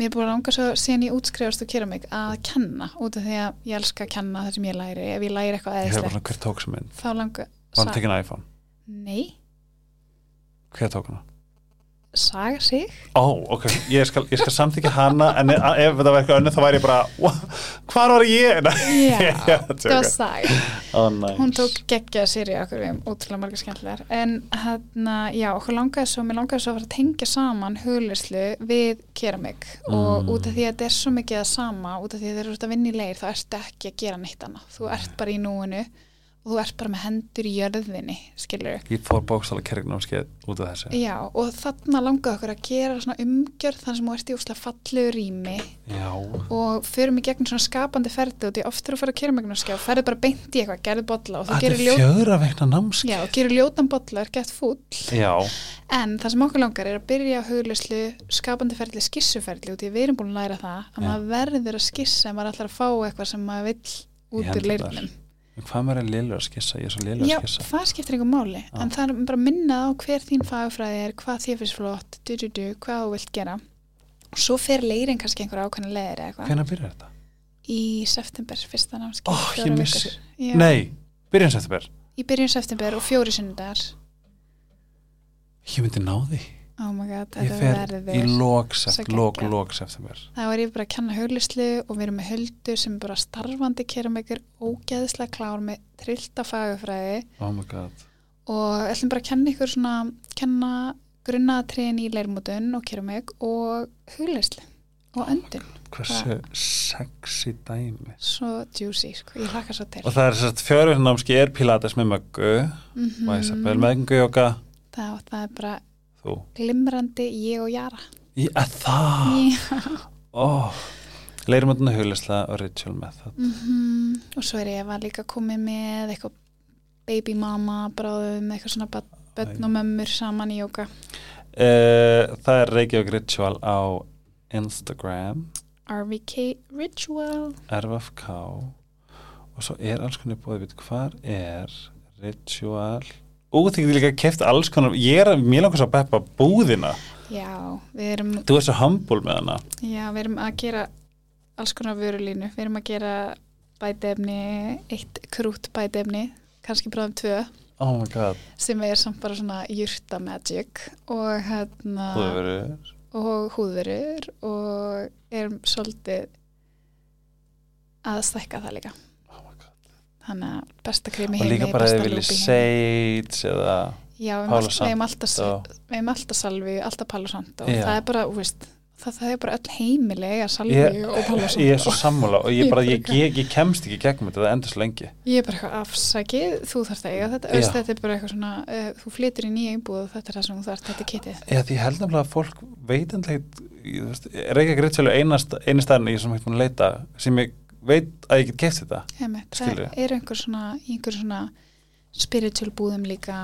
mér er búin að langa svo síðan ég útskrifast og keramik að kenna út af því að ég elska að kenna það sem ég læri. Ef ég læri eitthvað Ég eðislegt þá langa Var hann tekin iPhone? Nei, Hver tók hana? Saga sig? Ó, ok, ég skal, ég skal samþykja hana en ef ef þetta var eitthvað önnur þá væri ég bara "Wha- hvar var ég? Já, það var saga. Ó, næs. Hún tók geggja sér í okkur við erum ótrúlega margar skemmtilegar. En hérna, já, okkur langaði svo mér langaði svo að fara að tengja saman huglislu við keramik. Og Mm. út af því að þetta er svo mikið að sama út af því að þeir eru út að vinna í leir þá ertu ekki að gera neitt annað, þú ert bara í núinu og þú ert bara með hendur í jörðinni skilur Ég fór bókstála kergnámskeið út af þessu. Já, og þarna langaði okkur að gera svona umgjörð þannig sem þú ert í úslega fallegu rými. Já, og förum í gegnum svona skapandi ferdi og því oftur að fara að keramiknámskeið og ferði bara beint í eitthvað, gerði bolla og þú gerir er ljót fjögra veikna námskeið. Já, og gerir ljótan bolla, er gett fúll. Já, en það sem okkur langar er að byrja á huglislu skapandi ferli, skissuferli og því við erum búin að læra það að maður verður að skissa ef maður ætlar að fá eitthvað sem maður vill út úr leirnum hvað maður er lélur að skissa, ég er svo Já, að skissa. það skiptir einhver máli. Já. en það er bara minnað á hver þín fagfræði er hvað þér finnst flott, du, du, du, hvað þú vilt gera. Og svo fer leirin kannski einhver eða eitthvað. Hvenær byrjar þetta? í september, fyrsta námskeið Ó, ég missi-. Já, Nei, byrjan september. Í byrjun september og fjóri sunnudagar ég myndi ná því, oh my god, ég þetta fer verður í lók, svo sept, lók, geggjað. lók september. Þá er ég bara að kenna huglislu og við erum með höldu sem bara starfandi keramikir ógeðslega klár með trillta fagafræði oh my god. Og ætlum bara að kenna ykkur svona kenna grunnatriðin í leirmótun og keramik og huglislu og öndun, hversu sexy dæmi. svo juicy sko, ég hlakka svo til. Og það er sérst fjörður námski er pilates með möggu mm og Isabel meðgengu jóka það, það er bara þú? Glimrandi ég og Jara. Í að það? Já. oh. leirum að huglisla og ritual method mm og svo er Eva líka komið með eitthvað baby mama bráðum, eitthvað svona börn og mömmur saman í jóka uh, það er Reykjavík ritual á Instagram. RVK Ritual. RFK og svo er alls konar búið við hvar er ritual ú þið getur líka keft alls konar ég er langar svo að beppa búðina. Já, við erum, þú er svo humble með hana. Já, við erum að gera alls konar vörulínu, við erum að gera bætefni, eitt krút bætefni, kannski bráðum tvö. Oh my god, sem er samt bara svona jurta magic og hérna verið og húðverur og erum svolítið að stækka það líka. Þannig að besta kremi og heimi líka bara ef þið viljið sage eða já, við erum alltaf, salvi alltaf Palo Santo og það er bara, þú veist það, það er bara öll heimilega salvi ég, og Palo Santo ég er svo sammála og ég, Ég bara, ég, ég, ég kemst ekki gegnum þetta, það endur svo lengi. Ég er bara eitthvað afsakið, þú þarft að eiga þetta. Öst, þetta er bara eitthvað svona, uh, þú flytur í nýja íbúð og þetta er það sem þú þarft, þetta er kittið Já, því ég held nefnilega að fólk veit endlega, Reykjavík Ritual er eini staðin ég sem hægt búin að leita sem ég veit að ég get keft þetta Heimitt, það er einhver svona, einhver svona spiritual búðum líka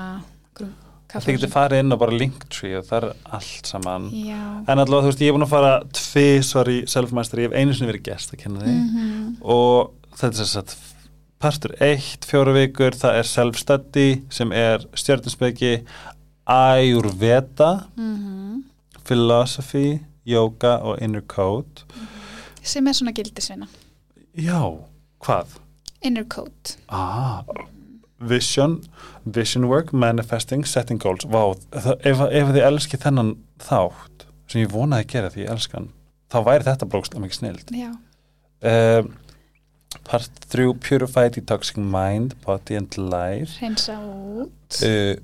þið getur farið inn á bara Linktree og það er allt saman. Já, en allavega þú veist, ég er búin að fara tvisvar í self-master, ég hef einu sinni verið gest að kenna því. Mm og þetta er að partur 1, fjóra vikur það er self-study sem er stjörnusbeki Ayurveda -hmm. philosophy, yoga og inner code. Sem er svona gildisvinna Já, hvað? inner code Ah, vision, vision work, manifesting, setting goals. Vá, ef, ef þið elski þennan þátt, sem ég vonaði að gera því ég elskan, þá væri þetta brókslega mikið snild. Um, part 3, Purify, Detoxing Mind, Body and Life. reynsa út Uh,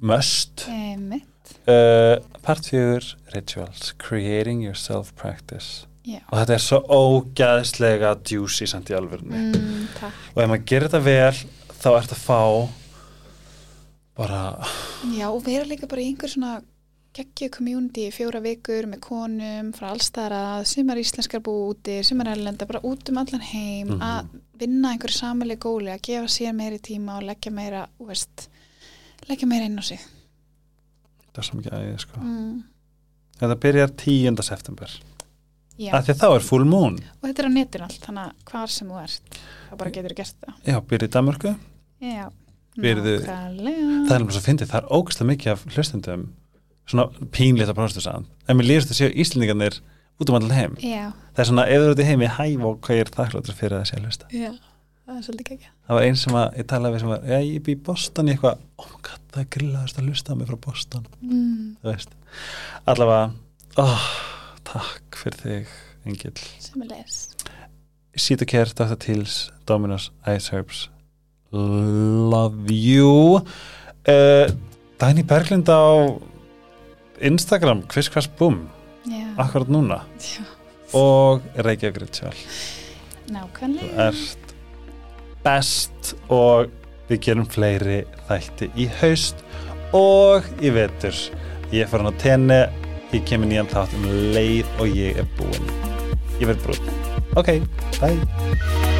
must. Einmitt, Uh, part 4, Rituals, Creating Your Self-Practice. Já Og þetta er svo ógæðslega juicy samt í alvörunni. mm, og ef maður gerir þetta vel þá ert að fá bara Já, og vera líka bara í einhver svona geggju community fjóra vikur með konum frá allstæðar að sumar íslenskar búi úti, sumar erlenda bara út um allan heim Mhm. að vinna einhverju samileg góli, að gefa sér meiri tíma og leggja meira, veist leggja meira inn á sig það er svo mikið æði sko. mm. þetta byrjar 10. september af því að þá er full moon. Og þetta er á netinu allt þannig að hvar sem þú ert þá bara getur gert það. Já, byrjar í Danmörku. Já, nákvæmlega. Það er alveg svo fyndið, það er ógæslega mikið af hlustendum svona pínlít að próstu saman en mér lýrst að séu Íslendingarnir út um allan heim. Já, það er svona, ef þú eru út í heimi, hæ og hvað er þakkláttur fyrir að sé að hlusta. Já, það er svolítið geggja það var einn sem að, ég talaði við sem var já, ég bý í Boston í eitthvað, oh god, það er grillaðast að hlusta mig frá Boston. Mm, þú allavega oh, takk fyrir þig Engil sem les Sita Care, Dr. Teals, Dominos, Ice Herbs. Love you. Uh, Dæni Berglind á Instagram, Kviss Kvass Bum Já, akkurat núna. Já. Og Reykjavík Ritual nákvæmlega. Ert best og við gerum fleiri þætti í haust og í vetur. Ég fer hann á tenni ég kemur nýjan þátt um leið og ég er búinn. Ég verð brútt ok, bye